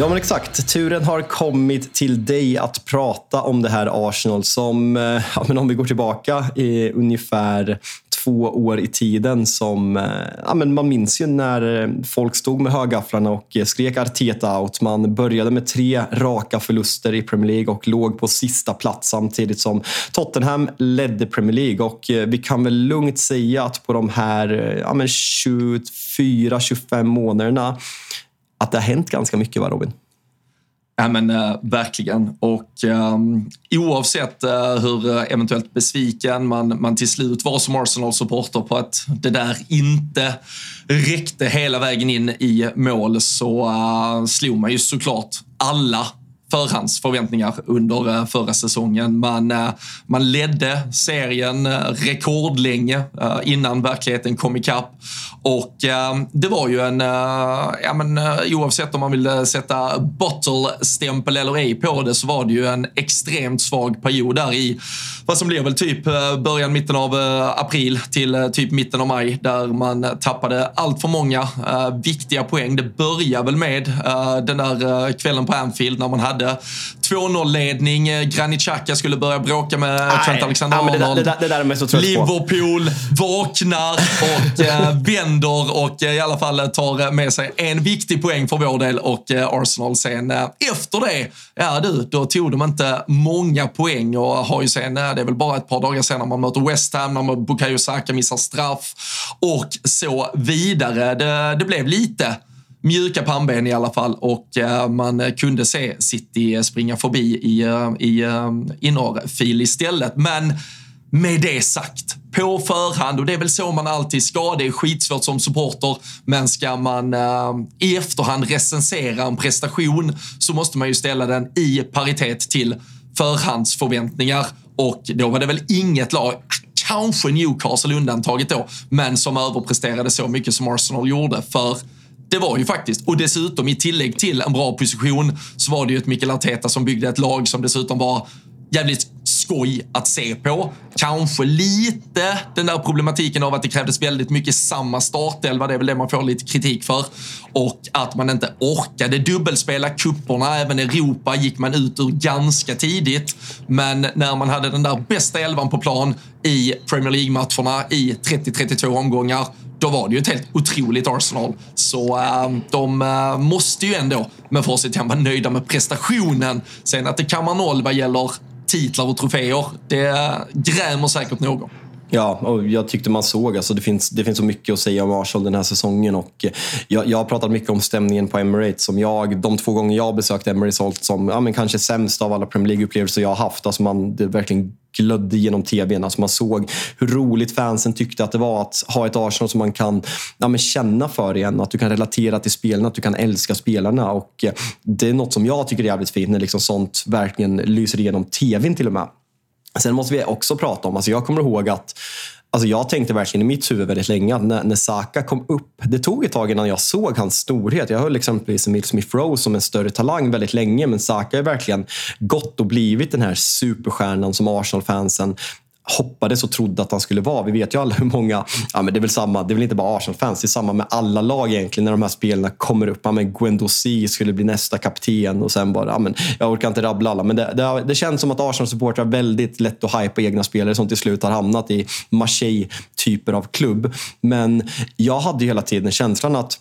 Ja, men exakt. Turen har kommit till dig att prata om det här Arsenal som, eh, ja, men om vi går tillbaka i ungefär två år i tiden som... Eh, ja, men man minns ju när eh, folk stod med högafflarna och skrek Arteta out. Man började med tre raka förluster i Premier League och låg på sista plats samtidigt som Tottenham ledde Premier League. Och vi kan väl lugnt säga att på de här ja, 24-25 månaderna att det har hänt ganska mycket, va Robin? Ja men äh, verkligen. Och um, oavsett äh, hur eh, eventuellt besviken man, man till slut var som Arsenal-supporter på att det där inte räckte hela vägen in i mål så äh, slog man ju såklart alla förhandsförväntningar under eh, förra säsongen. Man, eh, man ledde serien eh, rekordlänge innan verkligheten kom ikapp. Och det var ju en, ja men oavsett om man vill sätta bottle-stämpel eller ej på det så var det ju en extremt svag period där i vad som blev väl typ början, mitten av april till typ mitten av maj där man tappade allt för många viktiga poäng. Det började väl med den där kvällen på Anfield när man hade hade 2-0-ledning. Eh, Granit Xhaka skulle börja bråka med Nej. Trent Alexander-Arnold. Det, det, det, där är så trött Liverpool på. vaknar och äh, vänder och äh, i alla fall tar med sig en viktig poäng för vår del och äh, Arsenal sen efter det, ja du, då tog de inte många poäng och har ju sen, det är väl bara ett par dagar senare man möter West Ham, när Bukayo Saka missar straff och så vidare. Det, det blev lite mjuka pannben i alla fall och eh, man kunde se City springa förbi i, eh, i eh, innerfil istället. Men med det sagt, på förhand och det är väl så man alltid ska. Det är skitsvårt som supporter, men ska man eh, i efterhand recensera en prestation så måste man ju ställa den i paritet till förhandsförväntningar och då var det väl inget lag, kanske Newcastle undantaget då, men som överpresterade så mycket som Arsenal gjorde. För det var ju faktiskt, och dessutom i tillägg till en bra position så var det ju ett Mikael Arteta som byggde ett lag som dessutom var jävligt skoj att se på. Kanske lite den där problematiken av att det krävdes väldigt mycket samma startelva. Det är väl det man får lite kritik för. Och att man inte orkade dubbelspela kupporna. Även Europa gick man ut ur ganska tidigt. Men när man hade den där bästa elvan på plan i Premier League-matcherna i 30-32 omgångar då var det ju ett helt otroligt Arsenal. Så äh, de äh, måste ju ändå med facit vara nöjda med prestationen. Sen att det kan noll vad gäller titlar och troféer, det eh, grämer säkert någon. Ja, och jag tyckte man såg, alltså det, finns, det finns så mycket att säga om Arsenal den här säsongen. Och eh, jag, jag har pratat mycket om stämningen på Emirates. Som jag, de två gånger jag besökt Emirates har som ja, men kanske sämst av alla Premier League-upplevelser jag har haft. Alltså man, det verkligen glödde genom tvn. Alltså man såg hur roligt fansen tyckte att det var att ha ett Arsenal som man kan ja, men känna för igen. Att du kan relatera till spelarna, att du kan älska spelarna. Och eh, det är något som jag tycker är jävligt fint när liksom sånt verkligen lyser igenom tvn till och med. Sen måste vi också prata om, alltså jag kommer ihåg att Alltså jag tänkte verkligen i mitt huvud väldigt länge att när, när Saka kom upp, det tog ett tag innan jag såg hans storhet. Jag höll liksom exempelvis Emil Smith Rowe som en större talang väldigt länge, men Saka har verkligen gått och blivit den här superstjärnan som Arsenal-fansen hoppades och trodde att han skulle vara. Vi vet ju alla hur många, ja, men det är väl samma, det är väl inte bara Arsenal-fans, det är samma med alla lag egentligen när de här spelarna kommer upp. Ja, men Guendouzi skulle bli nästa kapten och sen bara, ja, men jag orkar inte rabbla alla. Men det, det, det känns som att Arsenal-supportrar väldigt lätt att hypa egna spelare som till slut har hamnat i Marseille-typer av klubb. Men jag hade ju hela tiden känslan att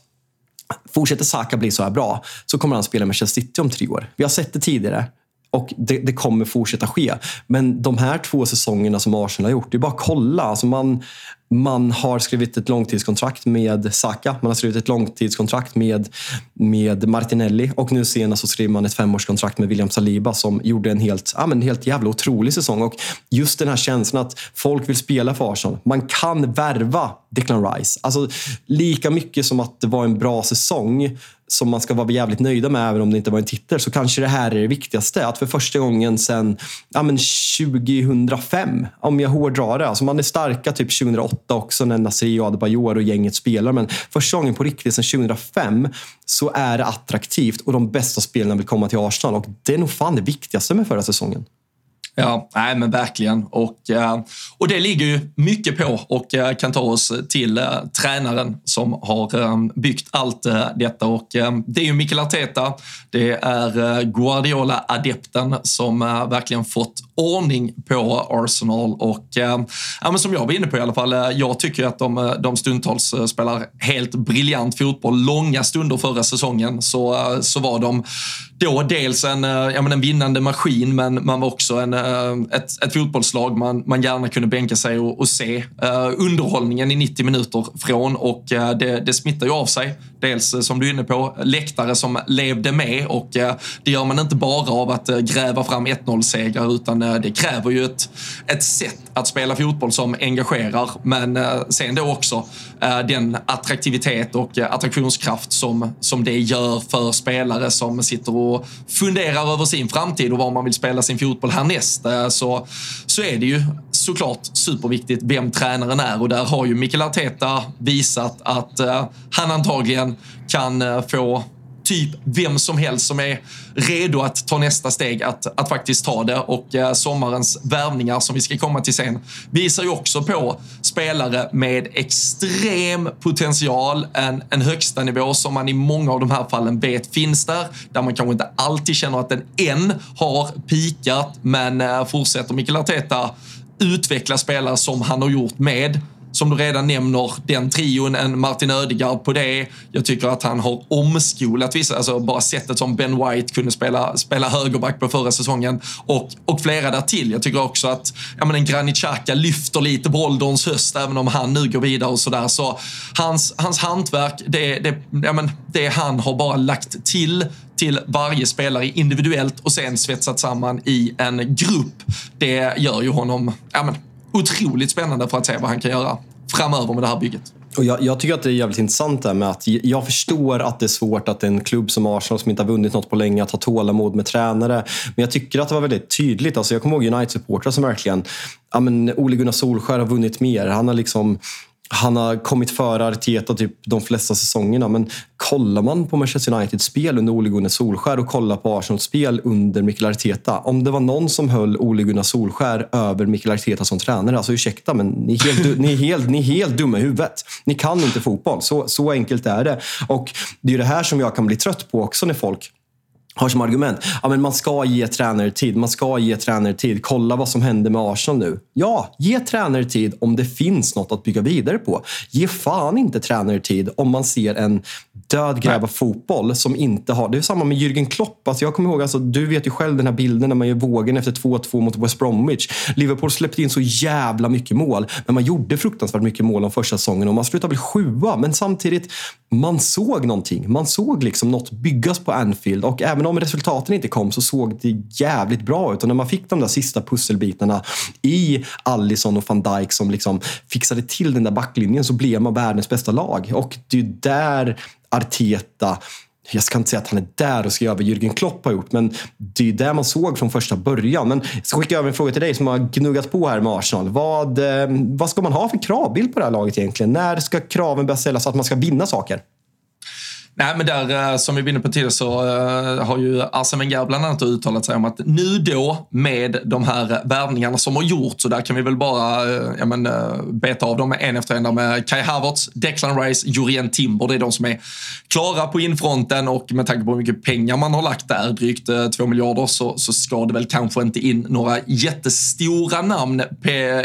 Fortsätter Saka bli så här bra så kommer han spela med Chelsea City om tre år. Vi har sett det tidigare. Och det, det, kommer fortsätta ske. Men de här två säsongerna som Arsenal har gjort, det är bara att kolla. Alltså man, man har skrivit ett långtidskontrakt med Saka, man har skrivit ett långtidskontrakt med, med Martinelli och nu senast så skrev man ett femårskontrakt med William Saliba som gjorde en helt, ja, men helt jävla otrolig säsong. Och just den här känslan att folk vill spela för Arsenal. Man kan värva Declan Rice. Alltså, lika mycket som att det var en bra säsong som man ska vara jävligt nöjda med även om det inte var en titel så kanske det här är det viktigaste. Att för första gången sedan ja, 2005, om jag hårdrar det. Alltså man är starka typ 2008 också när Nasri och Adebayor och gänget spelar. Men första gången på riktigt sedan 2005 så är det attraktivt och de bästa spelarna vill komma till Arsenal. Och det är nog fan det viktigaste med förra säsongen. Ja, nej men verkligen. Och, eh, och det ligger ju mycket på och eh, kan ta oss till eh, tränaren som har ehm, byggt allt detta. Och ehm, det är ju Mikael Arteta, det är Guardiola-adepten som verkligen fått ordning på Arsenal. Och ehm, ja, men som jag var inne på i alla fall, jag tycker att de, de stundtals spelar helt briljant fotboll. Långa stunder förra säsongen så, så var de då dels en, eh, ja, men en vinnande maskin, men man var också en eh, ett, ett fotbollslag man, man gärna kunde bänka sig och, och se uh, underhållningen i 90 minuter från och uh, det, det smittar ju av sig. Dels som du är inne på, läktare som levde med och uh, det gör man inte bara av att gräva fram 1-0-segrar utan det kräver ju ett, ett sätt att spela fotboll som engagerar men sen då också den attraktivitet och attraktionskraft som, som det gör för spelare som sitter och och funderar över sin framtid och var man vill spela sin fotboll härnäst. Eh, så, så är det ju såklart superviktigt vem tränaren är. Och där har ju Mikael Arteta visat att uh, han antagligen kan uh, få typ vem som helst som är redo att ta nästa steg att, att faktiskt ta det. Och eh, sommarens värvningar som vi ska komma till sen visar ju också på spelare med extrem potential, en, en högsta nivå som man i många av de här fallen vet finns där, där man kanske inte alltid känner att den än har pikat, men eh, fortsätter Mikael Arteta utveckla spelare som han har gjort med som du redan nämner, den trion, en Martin Ödegaard på det. Jag tycker att han har omskolat vissa, alltså bara sättet som Ben White kunde spela, spela högerback på förra säsongen och, och flera där till. Jag tycker också att ja, men en Granit Xhaka lyfter lite på ålderns höst, även om han nu går vidare och sådär. Så hans, hans hantverk, det, det, ja, men det han har bara lagt till till varje spelare individuellt och sen svetsat samman i en grupp. Det gör ju honom ja, men, otroligt spännande för att se vad han kan göra framöver med det här bygget. Och jag, jag, tycker att det är jävligt intressant där med att jag förstår att det är svårt att en klubb som Arsenal som inte har vunnit något på länge att ha tålamod med tränare. Men jag tycker att det var väldigt tydligt. Alltså jag kommer ihåg United-supportrar som verkligen, ja men Ole Gunnar Solskär har vunnit mer. Han har liksom han har kommit före Arteta typ de flesta säsongerna. Men kollar man på Manchester Uniteds spel under Ole Gunnar Solskär och kollar på Arsenals spel under Mikael Arteta. Om det var någon som höll Ole Gunnar Solskär över Mikael Arteta som tränare, alltså ursäkta men ni är helt, ni är helt, ni är helt dumma i huvudet. Ni kan inte fotboll. Så, så enkelt är det. Och det är det här som jag kan bli trött på också när folk har som argument ja, men man ska ge tränare tid. Man ska ge tränare tid. Kolla vad som händer med Arsenal nu. Ja, ge tränare tid om det finns något att bygga vidare på. Ge fan inte tränare tid om man ser en död gräv av fotboll som inte har... Det är samma med Jürgen Klopp. Alltså jag kommer ihåg, alltså, du vet ju själv den här bilden när man gör vågen efter 2-2 mot West Bromwich. Liverpool släppte in så jävla mycket mål, men man gjorde fruktansvärt mycket mål de första säsongen och man slutade väl sjua. Men samtidigt, man såg någonting. Man såg liksom något byggas på Anfield och även om resultaten inte kom så såg det jävligt bra ut. Och när man fick de där sista pusselbitarna i Allison och van Dijk som liksom fixade till den där backlinjen så blev man världens bästa lag. Och det är där Arteta jag ska inte säga att han är där och ska göra vad Jürgen Klopp har gjort, men det är ju det man såg från första början. Men jag ska skicka över en fråga till dig som har gnuggat på här med Arsenal. Vad, eh, vad ska man ha för kravbild på det här laget egentligen? När ska kraven börja ställas så att man ska vinna saker? Nej, men där, eh, som vi var inne på tidigare, så eh, har ju Arsene Wenger bland annat uttalat sig om att nu då med de här värvningarna som har gjorts, så där kan vi väl bara eh, ja, men, beta av dem en efter en med Kai Havertz, Declan Rice, Jurien Timber. Det är de som är klara på infronten och med tanke på hur mycket pengar man har lagt där, drygt 2 miljarder, så, så ska det väl kanske inte in några jättestora namn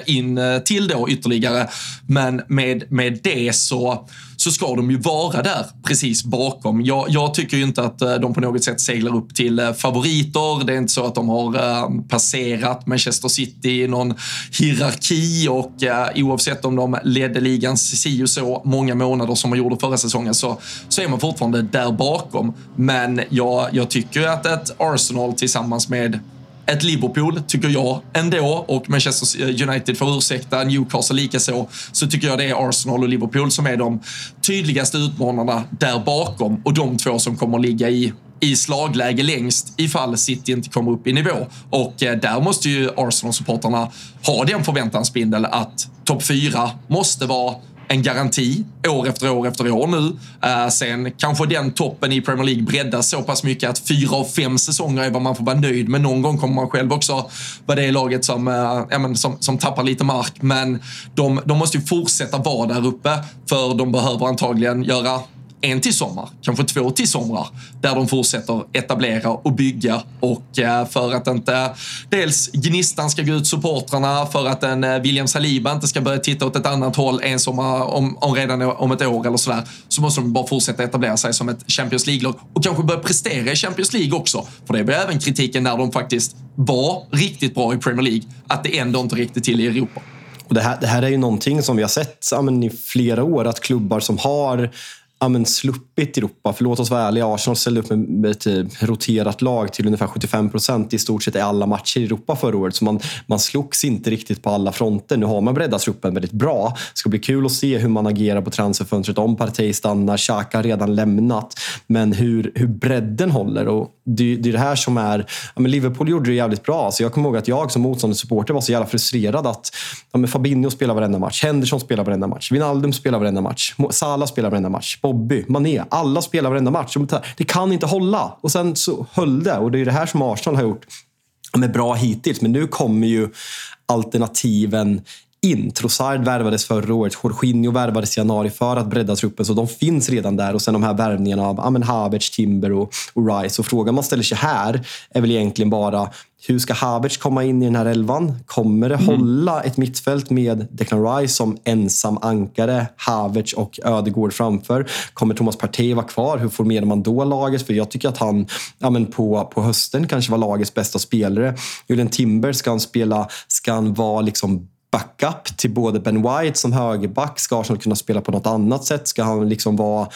in till då ytterligare. Men med, med det så så ska de ju vara där precis bakom. Jag, jag, tycker ju inte att eh, de på något sätt seglar upp till eh, favoriter. Det är inte så att de har eh, passerat Manchester City i någon hierarki och oavsett om de ledde ligan si och så många månader som man gjorde förra säsongen så, så är man fortfarande där bakom. Men jag, jag tycker att ett Arsenal tillsammans med ett Liverpool, tycker jag ändå, och Manchester United får ursäkta, Newcastle likaså, så tycker jag det är Arsenal och Liverpool som är de tydligaste utmanarna där bakom. Och de två som kommer ligga i i slagläge längst ifall City inte kommer upp i nivå. Och eh, där måste ju Arsenal-supporterna ha den förväntansbindeln att topp fyra måste vara en garanti år efter år efter år nu. Uh, sen kanske den toppen i Premier League breddas så pass mycket att fyra av fem säsonger är vad man får vara nöjd med. Någon gång kommer man själv också vara det laget som, uh, ja, men, som, som tappar lite mark. Men de, de måste ju fortsätta vara där uppe för de behöver antagligen göra en till sommar, kanske två till somrar, där de fortsätter etablera och bygga och eh, för att inte dels gnistan ska gå ut supportrarna, för att en eh, William Saliba inte ska börja titta åt ett annat håll en sommar om, om redan om ett år eller sådär, så måste de bara fortsätta etablera sig som ett Champions League-lag och kanske börja prestera i Champions League också. För det blir även kritiken när de faktiskt var riktigt bra i Premier League, att det ändå inte räckte till i Europa. Och det, här, det här är ju någonting som vi har sett ja, i flera år, att klubbar som har ja, men sluppit Europa. För låt oss vara ärliga, Arsenal ställde upp med ett typ roterat lag till ungefär 75 procent i stort sett i alla matcher i Europa förra året. Så man, man slogs inte riktigt på alla fronter. Nu har man breddat truppen väldigt bra. Det ska bli kul att se hur man agerar på transferfönstret. Om Partey stannar, Xhaka har redan lämnat. Men hur, hur bredden håller. Och det, det är det här som är... Ja, men Liverpool gjorde det jävligt bra. Så jag kommer ihåg att jag som motståndarsupporter var så jävla frustrerad att ja, men Fabinho spelar varenda match, Henderson spelar varenda match, Wijnaldum spelar varenda match, Salah spelar varenda match, Bobby, Mané. Alla spelar varenda match. Det kan inte hålla. Och sen så höll det. Och det är det här som Arsenal har gjort med bra hittills. Men nu kommer ju alternativen in. Trossard värvades förra året, Jorginho värvades i januari för att bredda truppen, så de finns redan där. Och sen de här värvningarna av ja, Havertz, Timber och, och Rice. Och frågan man ställer sig här är väl egentligen bara hur ska Havertz komma in i den här elvan? Kommer det mm. hålla ett mittfält med Declan Rice som ensam ankare, Havertz och Ödegård framför? Kommer Thomas Partey vara kvar? Hur formerar man då laget? För jag tycker att han ja, men på, på hösten kanske var lagets bästa spelare. Julian Timber, ska han spela, ska han vara liksom backup till både Ben White som högerback? Ska Arsenal kunna spela på något annat sätt? Ska han liksom vara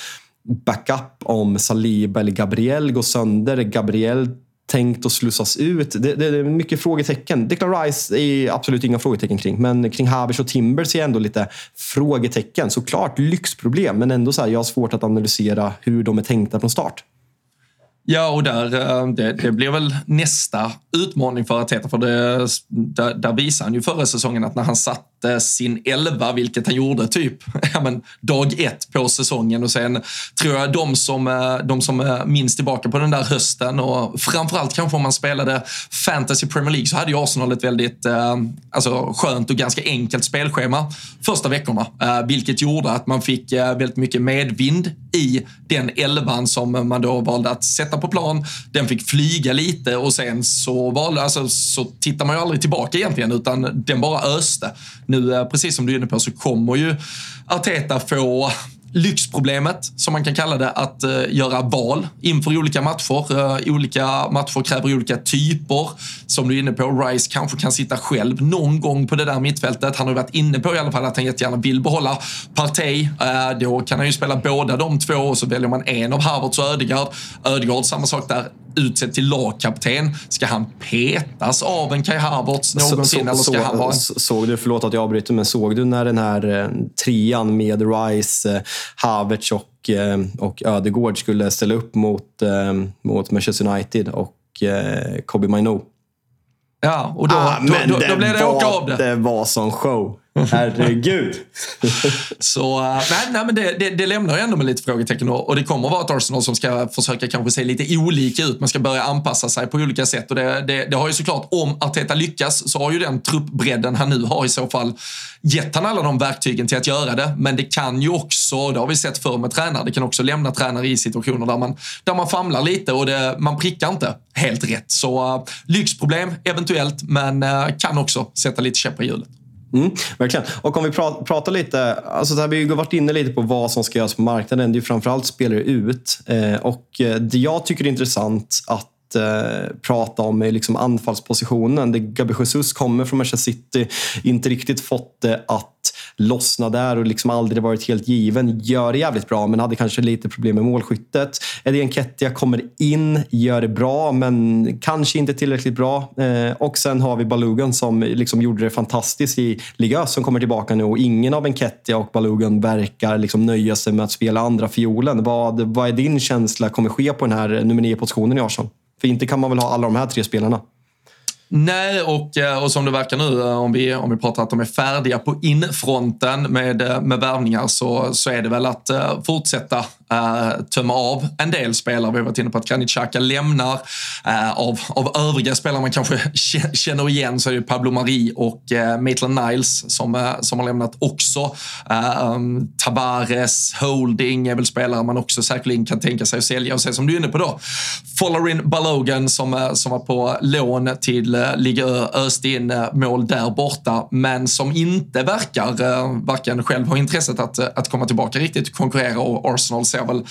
backup om Saliba eller Gabriel går sönder? Gabriel tänkt att slussas ut? Det, det, det är mycket frågetecken. Declan Rice är absolut inga frågetecken kring. Men kring Havers och Timber ser jag ändå lite frågetecken. Såklart lyxproblem, men ändå så här, jag har svårt att analysera hur de är tänkta från start. Ja, och där, eh, det, det blir väl nästa utmaning för Arteta. För det, där, där visade han ju förra säsongen att när han satt satte sin elva, vilket han gjorde typ ja, men, dag ett på säsongen och sen tror jag de som, eh, de som eh, minns tillbaka på den där hösten och framförallt kanske om man spelade Fantasy Premier League så hade ju Arsenal ett väldigt eh, alltså, skönt och ganska enkelt spelschema första veckorna, vilket gjorde att man fick väldigt mycket medvind i den elvan som man då valde att sätta på plan. Den fick flyga lite och sen så, valde, alltså, så tittar man ju aldrig tillbaka egentligen utan den bara öste. Nu, eh, precis som du är inne på, så kommer ju Arteta få lyxproblemet, som man kan kalla det, att uh, göra val inför olika matcher. Uh, olika matcher kräver olika typer. Som du är inne på, Rice kanske kan sitta själv någon gång på det där mittfältet. Han har varit inne på i alla fall att han jättegärna vill behålla Partey. Uh, då kan han ju spela båda de två och så väljer man en av Harvards och Ödegaard. Ödegaard, samma sak där utsedd till lagkapten. Ska han petas av en Kai Havertz någonsin? Så, så, eller ska så, han vara... Såg du, förlåt att jag avbryter, men såg du när den här eh, trian med Rice, eh, Havertz och, eh, och Ödegård skulle ställa upp mot, mot Manchester United och Kobe Maino? Ja, och då, ah, då, då, då, blev det åka av det. Det var som show. Herregud. så eh, nej, nej, men det, det, det lämnar ju ändå med lite frågetecken och, och det kommer att vara ett Arsenal som ska försöka kanske se lite olika ut. Man ska börja anpassa sig på olika sätt och det, det, det har ju såklart, om Arteta lyckas så har ju den truppbredden han nu har i så fall gett han alla de verktygen till att göra det. Men det kan ju också, det har vi sett förr med tränare, det kan också lämna tränare i situationer där man, där man famlar lite och det, man prickar inte helt rätt. Så uh, lyxproblem eventuellt, men uh, kan också sätta lite käppar i hjulet. Mm, verkligen. Och om vi pra pratar lite, alltså det här, vi har varit inne lite på vad som ska göras på marknaden. Det är ju framförallt spelare ut. Eh, och eh, det jag tycker är intressant att eh, prata om är liksom anfallspositionen. Det Gabi Jesus kommer från Manchester City, inte riktigt fått det att lossna där och liksom aldrig varit helt given. Gör det jävligt bra, men hade kanske lite problem med målskyttet. Eddie Nketiah kommer in, gör det bra, men kanske inte tillräckligt bra. Eh, och sen har vi Balugan som liksom gjorde det fantastiskt i Liga som kommer tillbaka nu och ingen av Nketiah och Balugan verkar liksom nöja sig med att spela andra fiolen. Vad, vad är din känsla kommer ske på den här nummer nio positionen i Arsenal? För inte kan man väl ha alla de här tre spelarna? Nej, och, eh, och som det verkar nu, eh, om vi, om vi pratar att de är färdiga på infronten med, eh, med värvningar så, så är det väl att uh, fortsätta uh, tömma av en del spelare. Vi har varit inne på att Granit Xhaka lämnar. Uh, av, av övriga spelare man kanske känner igen så är det Pablo Mari och uh, Maitland Niles som, uh, som har lämnat också. Um, Tabares, Holding är väl spelare man också säkerligen kan tänka sig att sälja. Och sen som du är inne på då, Follerin Balogan som, som var på lån till Eh, ligga öst in eh, mål där borta, men som inte verkar eh, varken själv ha intresset att, att komma tillbaka riktigt och konkurrera och Arsenal ser väl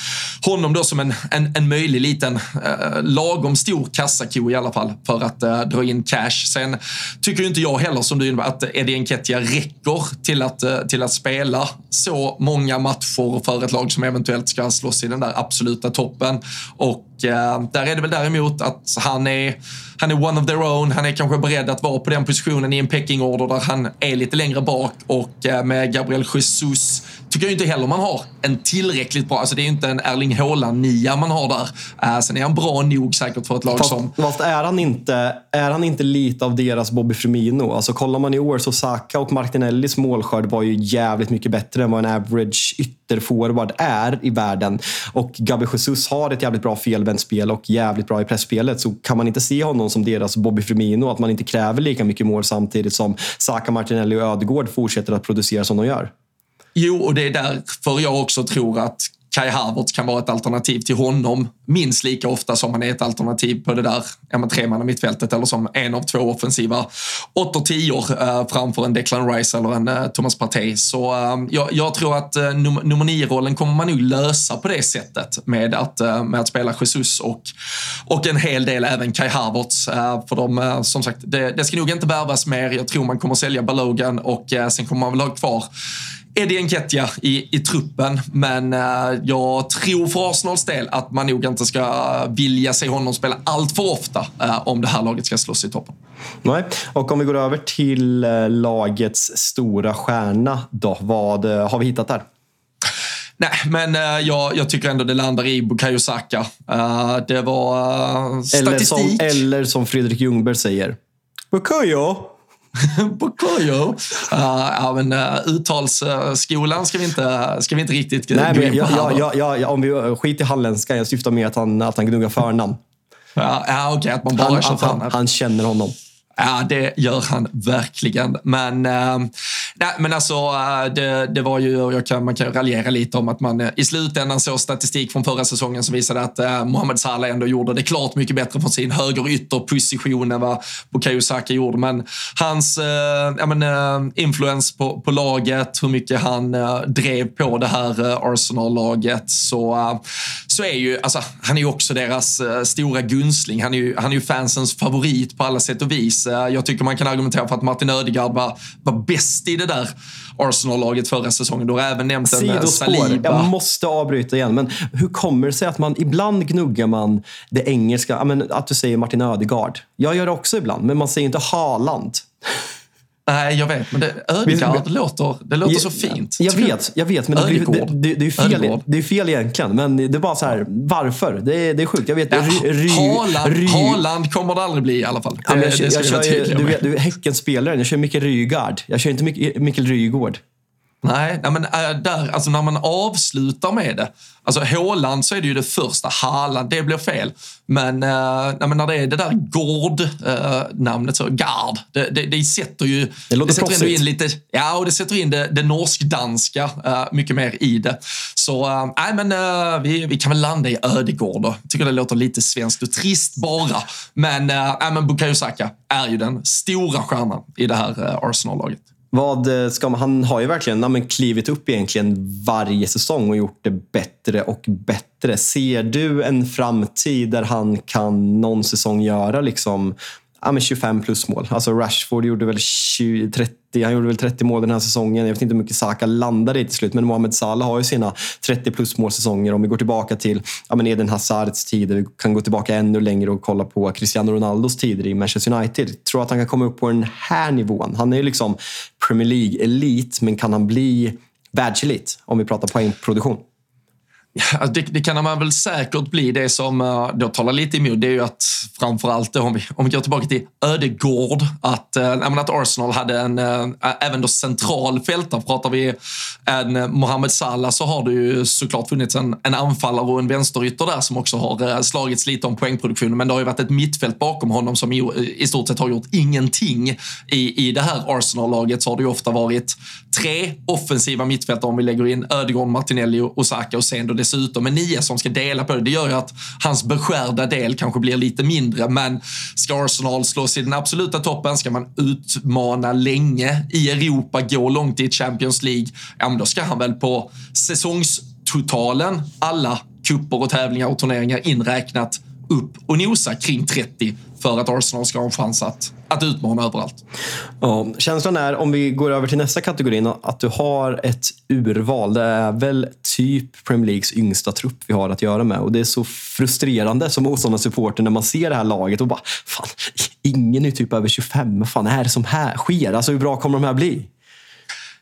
honom då som en, en, en möjlig liten eh, lagom stor kassako i alla fall för att eh, dra in cash. Sen tycker ju inte jag heller som du innebär att Eddie Nketiah räcker till att, eh, till att spela så många matcher för ett lag som eventuellt ska slåss i den där absoluta toppen. Och Eh, där är det väl däremot att han är han är one of their own. Han är kanske beredd att vara på den positionen i en pecking-order där han är lite längre bak och eh, med Gabriel Jesus tycker jag inte heller man har en tillräckligt bra, alltså det är inte en Erling Haaland-nia man har där. Uh, sen är han bra nog säkert för ett lag fast, som... Fast är han, inte, är han inte lite av deras Bobby Firmino? Alltså kollar man i år så Saka och Martinellis målskörd var ju jävligt mycket bättre än vad en average ytterforward är i världen. Och Gabi Jesus har ett jävligt bra felvänt spel och jävligt bra i pressspelet. Så kan man inte se honom som deras Bobby Firmino, att man inte kräver lika mycket mål samtidigt som Saka, Martinelli och Ödegård fortsätter att producera som de gör? Jo, och det är därför jag också tror att Kai Havertz kan vara ett alternativ till honom minst lika ofta som han är ett alternativ på det där ja, tremanna mittfältet eller som en av två offensiva åttor-tior eh, framför en Declan Rice eller en eh, Thomas Partey. Så eh, jag, jag, tror att eh, num nummer nio-rollen kommer man nog lösa på det sättet med att, eh, med att spela Jesus och, och en hel del även Kai Havertz. Eh, för de, eh, som sagt, det, det ska nog inte värvas mer. Jag tror man kommer sälja Balogan och eh, sen kommer man väl ha kvar Eddie Nketiah i, i truppen. Men uh, jag tror för Arsenals del att man nog inte ska vilja se honom spela allt för ofta uh, om det här laget ska slåss i toppen. Nej, och om vi går över till lagets stora stjärna då. Vad har vi hittat där? Nej, men uh, jag, jag, tycker ändå det landar i Bukayo Saka. Uh, det var uh, statistik. Eller som, eller som Fredrik Ljungberg säger. Bukayo! Bukayo. Uh, ja, men uh, uttalsskolan ska vi inte, ska vi inte riktigt Nej, gå in på. Ja, ja, ja, ja, om vi skiter i halländska, jag syftar mer att han, att han gnuggar förnamn. Ja, ja okej, okay, att man bara han, känner han, han känner honom. Ja, det gör han verkligen. Men, äh, nej, men alltså, eh, det, det, var ju, jag kan, man kan raljera lite om att man eh, i slutändan såg statistik från förra säsongen som visade att eh, Mohamed Salah ändå gjorde det klart mycket bättre från sin högerytterposition än vad Bukayo Saka gjorde. Men hans äh, men, influens på, på laget, hur mycket han eh, drev på det här Arsenal-laget, så, så är ju, alltså, han är ju också deras stora gunstling. Han är ju, han är ju fansens favorit på alla sätt och vis. Eh, jag tycker man kan argumentera för att Martin Ödegaard var, var bäst i det där Arsenal-laget förra säsongen. Du har även nämnt en eh, Saliba. Jag måste avbryta igen. Men hur kommer det sig att man ibland gnuggar man det engelska, att du säger Martin Ödegaard. Jag gör det också ibland, men man säger inte Haaland. Nej, jag vet. Men Ödegaard det låter, det låter jag, så fint. Jag vet, jag vet. Men det, blir, det, det, det, är fel, det är fel egentligen. Men det är bara så här, varför? Det är, det är sjukt. Jag vet. Ja, ry, Haaland, ry, Haaland kommer det aldrig bli i alla fall. Ja, jag, jag, jag kör, du, vet, du är Häckenspelaren. Jag kör Mikael Rygaard. Jag kör inte Mikael Rygård. Nej, nej men äh, där, alltså när man avslutar med det. Alltså Håland så är det ju det första. Haaland, det blir fel. Men, äh, nej, men när det är det där Gård-namnet, äh, så Gard, det, det, det, sätter ju... Det låter det sätter in lite, Ja, och det sätter in det, det norsk-danska äh, mycket mer i det. Så äh, nej, men äh, vi, vi kan väl landa i Ödegård då. Tycker det låter lite svenskt och trist bara. Men, äh, men Bukayo Saka är ju den stora stjärnan i det här Arsenal-laget. Vad eh, ska man, han har ju verkligen ja, men klivit upp egentligen varje säsong och gjort det bättre och bättre. Ser du en framtid där han kan någon säsong göra liksom ja, men 25 plus mål. Alltså Rashford gjorde väl 20, 30, han gjorde väl 30 mål den här säsongen. Jag vet inte hur mycket Saka landade i till slut, men Mohamed Salah har ju sina 30 plus målsäsonger. Om vi går tillbaka till ja, men Eden Hazards tider, vi kan gå tillbaka ännu längre och kolla på Cristiano Ronaldos tider i Manchester United. Tror att han kan komma upp på den här nivån. Han är ju liksom Premier League-elit, men kan han bli världselit om vi pratar poängproduktion? Ja, det, det, kan man väl säkert bli. Det som eh, då talar lite emot det är ju att framförallt om vi, om vi går tillbaka till Ödegård, att, uh, att Arsenal hade en, eh, även då central fältare. Pratar vi en Mohamed Salah så har det ju såklart funnits en, en anfallare och en vänsterytter där som också har slagits lite om poängproduktionen. Men det har ju varit ett mittfält bakom honom som i, i stort sett har gjort ingenting. I, i det här Arsenal-laget så har det ju ofta varit tre offensiva mittfältare om vi lägger in Ödegård, Martinelli och Osaka och sen då det dessutom en nia som ska dela på det. Det gör ju att hans beskärda del kanske blir lite mindre. Men ska Arsenal slås i den absoluta toppen, ska man utmana länge i Europa, gå långt i Champions League, ja men då ska han väl på säsongstotalen, alla kupper och tävlingar och turneringar inräknat, upp och nosa kring 30 för att Arsenal ska ha en chans att, att utmana överallt. Ja, känslan är, om vi går över till nästa kategori, att du har ett urval. Det är väl typ Premier Leagues yngsta trupp vi har att göra med. Och Det är så frustrerande som motståndarsupporter när man ser det här laget och bara, fan, ingen är typ över 25. Vad fan är det som här sker? Alltså hur bra kommer de här bli?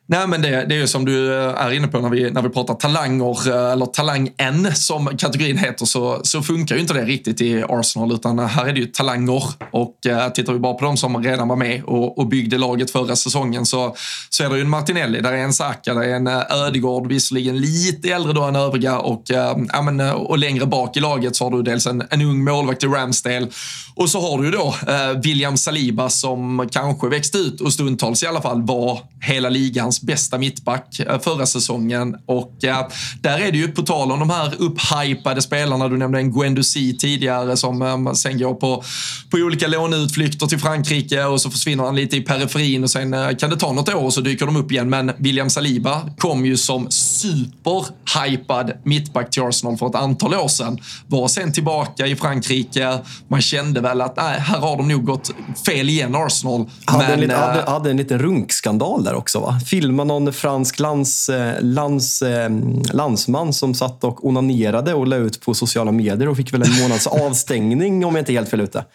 Nej, men det, det är ju som du eh, är inne på när vi, när vi pratar talanger, eh, eller talang-N som kategorin heter, så, så funkar ju inte det riktigt i Arsenal, utan här är det ju talanger. Och eh, tittar vi bara på de som redan var med och, och byggde laget förra säsongen så, så är det ju en Martinelli, där är en Saka, där är en eh, Ödegård, visserligen lite äldre då än övriga och, ja, men, och längre bak i laget så har du dels en, en ung målvakt i Ramsdale och så har du ju då eh, William Saliba som kanske växte ut och stundtals i alla fall var hela ligans bästa mittback eh, förra säsongen. Och eh, där är det ju, på tal om de här upphypade spelarna, du nämnde en Guendouzi tidigare som eh, sen går på, på olika låneutflykter till Frankrike och så försvinner han lite i periferin och sen kan det ta något år och så dyker de upp igen. Men William Saliba kom ju som superhypad mittback till Arsenal för ett antal år sedan. Var sen tillbaka i Frankrike. Man kände väl att nej, här har de nog gått fel igen, Arsenal. Hade, men, en, lite, hade, hade en liten runkskandal där där också. Va? Filma någon fransk lands, eh, lands, eh, landsman som satt och onanerade och la ut på sociala medier och fick väl en månads avstängning om jag inte är helt fel ute.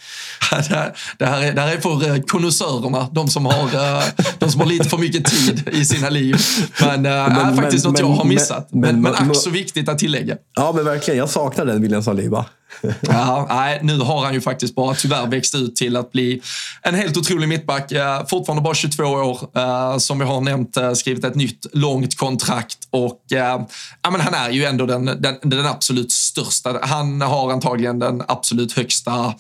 Det här, det här, är, det här är för eh, konnässörerna, de, som har, de som har lite för mycket tid i sina liv. Men, det är faktiskt men, något jag har missat. Men, men, men, men ack så viktigt att tillägga. Ja, men verkligen. Jag saknar den William Saliba. ja, nej, nu har han ju faktiskt bara tyvärr växt ut till att bli en helt otrolig mittback. Fortfarande bara 22 år. Eh, som vi har nämnt, eh, skrivit ett nytt långt kontrakt. Och eh, ja, men han är ju ändå den, den, den absolut största. Han har antagligen den absolut högsta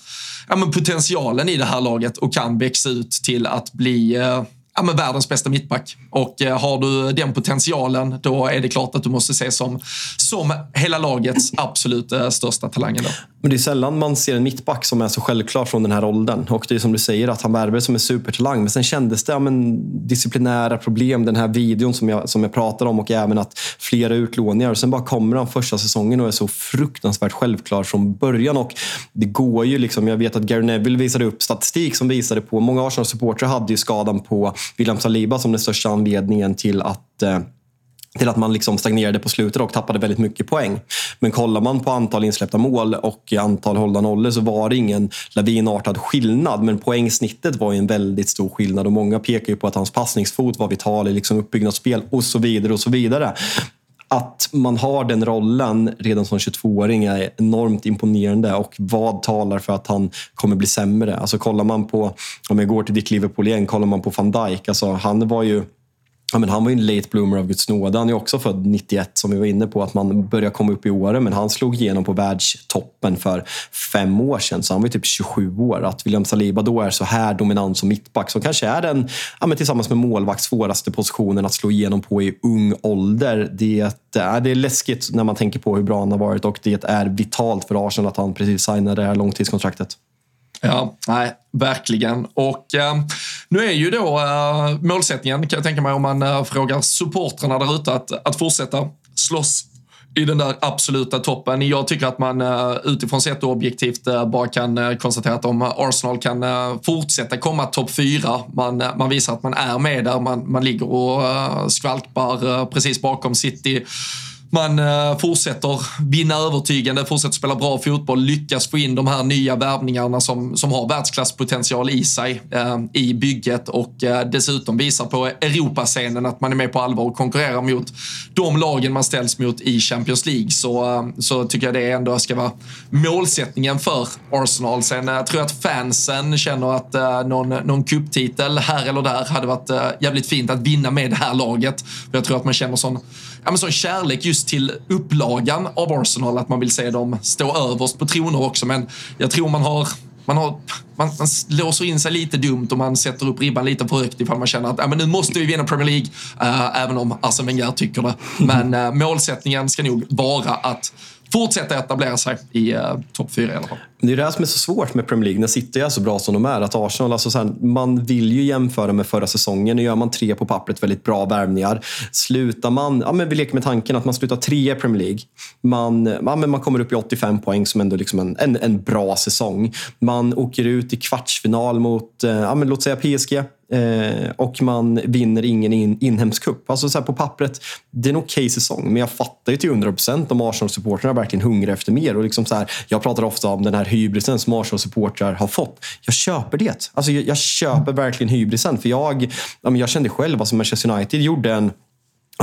ja, men potentialen i det här laget och kan växa ut till att bli ja, men världens bästa mittback. Och eh, har du den potentialen, då är det klart att du måste ses som, som hela lagets absolut eh, största talang. Men det är sällan man ser en mittback som är så självklar från den här åldern. Och det är som du säger, att han värvades som en supertalang. Men sen kändes det ja, men, disciplinära problem, den här videon som jag, som jag pratar om och även att flera utlåningar. Och sen bara kommer han första säsongen och är så fruktansvärt självklar från början. Och det går ju liksom, jag vet att Gary Neville visade upp statistik som visade på, många Arsenal-supportrar hade ju skadan på William Saliba som den största anledningen till att eh, till att man liksom stagnerade på slutet och tappade väldigt mycket poäng. Men kollar man på antal insläppta mål och antal hållna nollor så var det ingen lavinartad skillnad. Men poängsnittet var en väldigt stor skillnad och många pekar ju på att hans passningsfot var vital i liksom uppbyggnadsspel och så vidare. och så vidare. Att man har den rollen redan som 22-åring är enormt imponerande och vad talar för att han kommer bli sämre? Alltså kollar man på, om jag går till ditt Liverpool igen, kollar man på van Dijk, alltså han var ju Ja, men han var ju en late bloomer av Guds nåde. Han är också född 91 som vi var inne på, att man börjar komma upp i åren. Men han slog igenom på världstoppen för fem år sedan, så han var typ 27 år. Att William Saliba då är så här dominant som mittback, som kanske är den, ja, men tillsammans med målvakt, svåraste positionen att slå igenom på i ung ålder. Det, är, det är läskigt när man tänker på hur bra han har varit och det är vitalt för Arsenal att han precis signade det här långtidskontraktet. Ja, nej, verkligen. Och eh, nu är ju då eh, målsättningen, kan jag tänka mig om man eh, frågar supportrarna där ute, att, att fortsätta slåss i den där absoluta toppen. Jag tycker att man eh, utifrån sett objektivt eh, bara kan eh, konstatera att om Arsenal kan fortsätta komma topp fyra, man, man visar att man är med där, man, man ligger och skvalpar precis bakom City man eh, fortsätter vinna övertygande, fortsätter spela bra fotboll, lyckas få in de här nya värvningarna som, som har världsklasspotential i sig eh, i bygget och eh, dessutom visar på Europascenen att man är med på allvar och konkurrerar mot de lagen man ställs mot i Champions League så, eh, så tycker jag det ändå ska vara målsättningen för Arsenal. Sen eh, tror jag att fansen känner att eh, någon, någon kupptitel här eller där hade varit eh, jävligt fint att vinna med det här laget. För jag tror att man känner sån, ja, men sån kärlek just till upplagan av Arsenal, att man vill se dem stå överst på troner också. Men jag tror man har man, har, man, man låser in sig lite dumt och man sätter upp ribban lite för högt ifall man känner att äh, men nu måste vi vinna Premier League, äh, även om Arsene Wenger tycker det. Men äh, målsättningen ska nog vara att fortsätta etablera sig i eh, topp fyra i alla fall. Det är det här som är så svårt med Premier League när City är så bra som de är. Att Arsenal, alltså så här, man vill ju jämföra med förra säsongen. Nu gör man tre på pappret väldigt bra värvningar. Slutar man, ja, men vi leker med tanken att man slutar tre i Premier League. Man, ja, men man kommer upp i 85 poäng som ändå liksom en, en, en bra säsong. Man åker ut i kvartsfinal mot, eh, ja, men låt säga PSG. Eh, och man vinner ingen in, inhemsk cup. Alltså så här, på pappret, det är en okej okay säsong, men jag fattar ju till 100 procent om Arsenal-supportrarna verkligen hungrar efter mer. Och liksom så här, jag pratar ofta om den här hybrisen som Arsenal-supportrar har fått. Jag köper det. Alltså jag, jag köper verkligen hybrisen. För jag, jag kände själv, alltså Manchester United gjorde en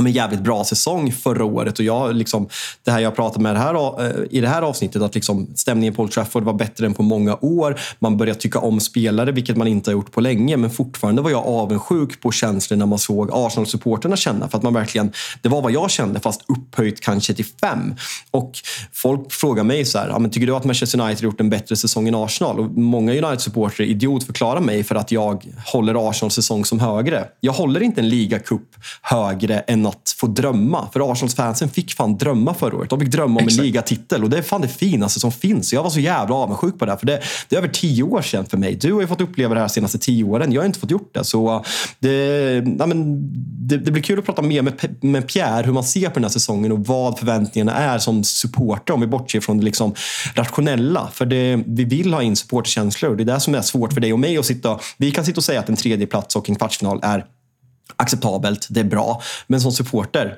en jävligt bra säsong förra året. Och jag, liksom, det här jag pratade med det här, eh, i det här avsnittet, att liksom, stämningen på Old Trafford var bättre än på många år. Man började tycka om spelare, vilket man inte har gjort på länge. Men fortfarande var jag avundsjuk på känslorna man såg Arsenal-supporterna känna. För att man verkligen, det var vad jag kände, fast upphöjt kanske till fem. Och folk frågar mig så här, ja, men tycker du att Manchester United gjort en bättre säsong än Arsenal? Och många United-supportrar idiotförklarar mig för att jag håller Arsenals säsong som högre. Jag håller inte en ligacup högre än att få drömma. För Arsenals-fansen fick fan drömma förra året. De fick drömma om Exakt. en ligatitel och det är fan det finaste som finns. Jag var så jävla avundsjuk på det. För det, det är över tio år sedan för mig. Du har ju fått uppleva det här de senaste tio åren. Jag har inte fått gjort det. Så det, ja, men, det, det blir kul att prata mer med, med Pierre, hur man ser på den här säsongen och vad förväntningarna är som supporter om vi bortser från det liksom rationella. För det, vi vill ha in supportkänslor. Det är det som är svårt för dig och mig att sitta... Vi kan sitta och säga att en tredje plats och en kvartsfinal är acceptabelt, det är bra. Men som supporter,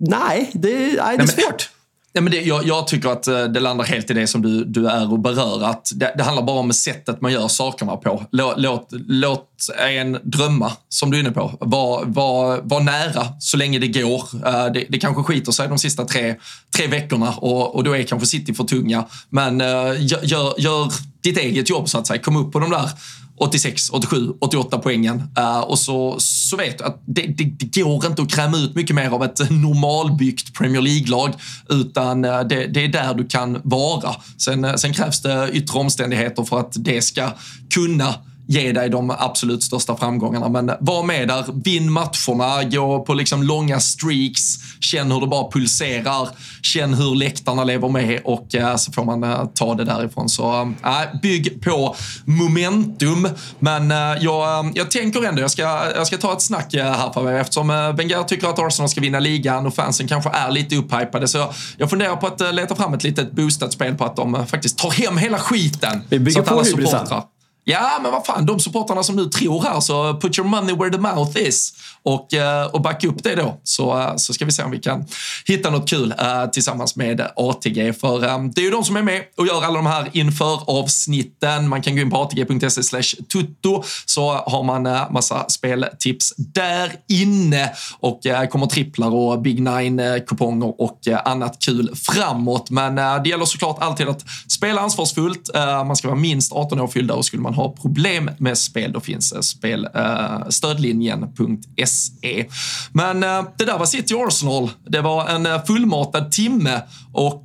nej, det, nej, det är svårt. Ja, men det, jag, jag tycker att eh, det landar helt i det som du, du är och berör. Att det, det handlar bara om sättet man gör sakerna på. Låt, låt, låt en drömma, som du är inne på. Var, var, var nära så länge det går. Eh, Det, det kanske skiter sig de sista tre, tre veckorna och, och då är kanske City för tunga. Men eh, gör, gör, gör ditt eget jobb så att säga. Kom upp på de där 86, 87, 88 poängen. Uh, och så, så vet du att det, det, det går inte att kräma ut mycket mer av ett normalbyggt Premier League-lag. Utan eh, det, det är där du kan vara. Sen, eh, sen krävs det yttre omständigheter för att det ska kunna ge dig de absolut största framgångarna. Men var med där, vinn matcherna, gå på liksom långa streaks, känn hur det bara pulserar, känn hur läktarna lever med och eh, så får man eh, ta det därifrån. Så äh, bygg på momentum. Men eh, jag, jag tänker ändå, jag ska, jag ska ta ett snack eh, här för mig eftersom eh, Wenger tycker att Arsenal ska vinna ligan och fansen kanske är lite upphypade. Så jag funderar på att eh, leta fram ett litet boostat spel på att de eh, faktiskt tar hem hela skiten. Vi bygger så att på alla supportrar Ja, men vad fan, de supportrarna som nu tror här, så put your money where the mouth is. Och, eh, och backa upp det då, så, eh, så ska vi se om vi kan hitta något kul eh, tillsammans med ATG. För det är ju de som är med och gör alla de här inför avsnitten. Man kan gå in på atg.se slash tutto så har man massa speltips där inne och kommer tripplar och Big Nine-kuponger och annat kul framåt. Men det gäller såklart alltid att spela ansvarsfullt. Man ska vara minst 18 år fyllda och skulle man har problem med spel då finns eh, spel, eh, stödlinjen.se. Men eh, det där var City Arsenal. Det var en fullmatad timme och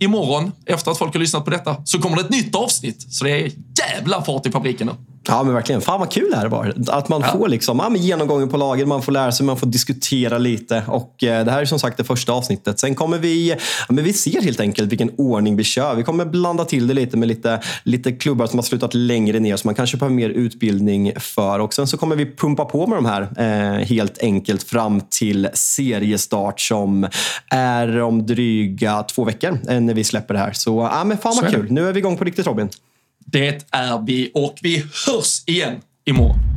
imorgon efter att folk har lyssnat på detta så kommer det ett nytt avsnitt. Så det är jävla fart i fabriken nu. Ja, men verkligen. Fan vad kul det här var. Att man får liksom, ja, genomgången på lagen, man får lära sig, man får diskutera lite. Och eh, Det här är som sagt det första avsnittet. Sen kommer vi, ja, men vi ser helt enkelt vilken ordning vi kör. Vi kommer blanda till det lite med lite, lite klubbar som har slutat längre ner, som man kanske behöver mer utbildning för. Och Sen så kommer vi pumpa på med de här eh, helt enkelt fram till seriestart som är om dryga två veckor eh, när vi släpper det här. Så ja, men fan vad kul. Nu är vi igång på riktigt Robin. Det är vi och vi hörs igen imorgon.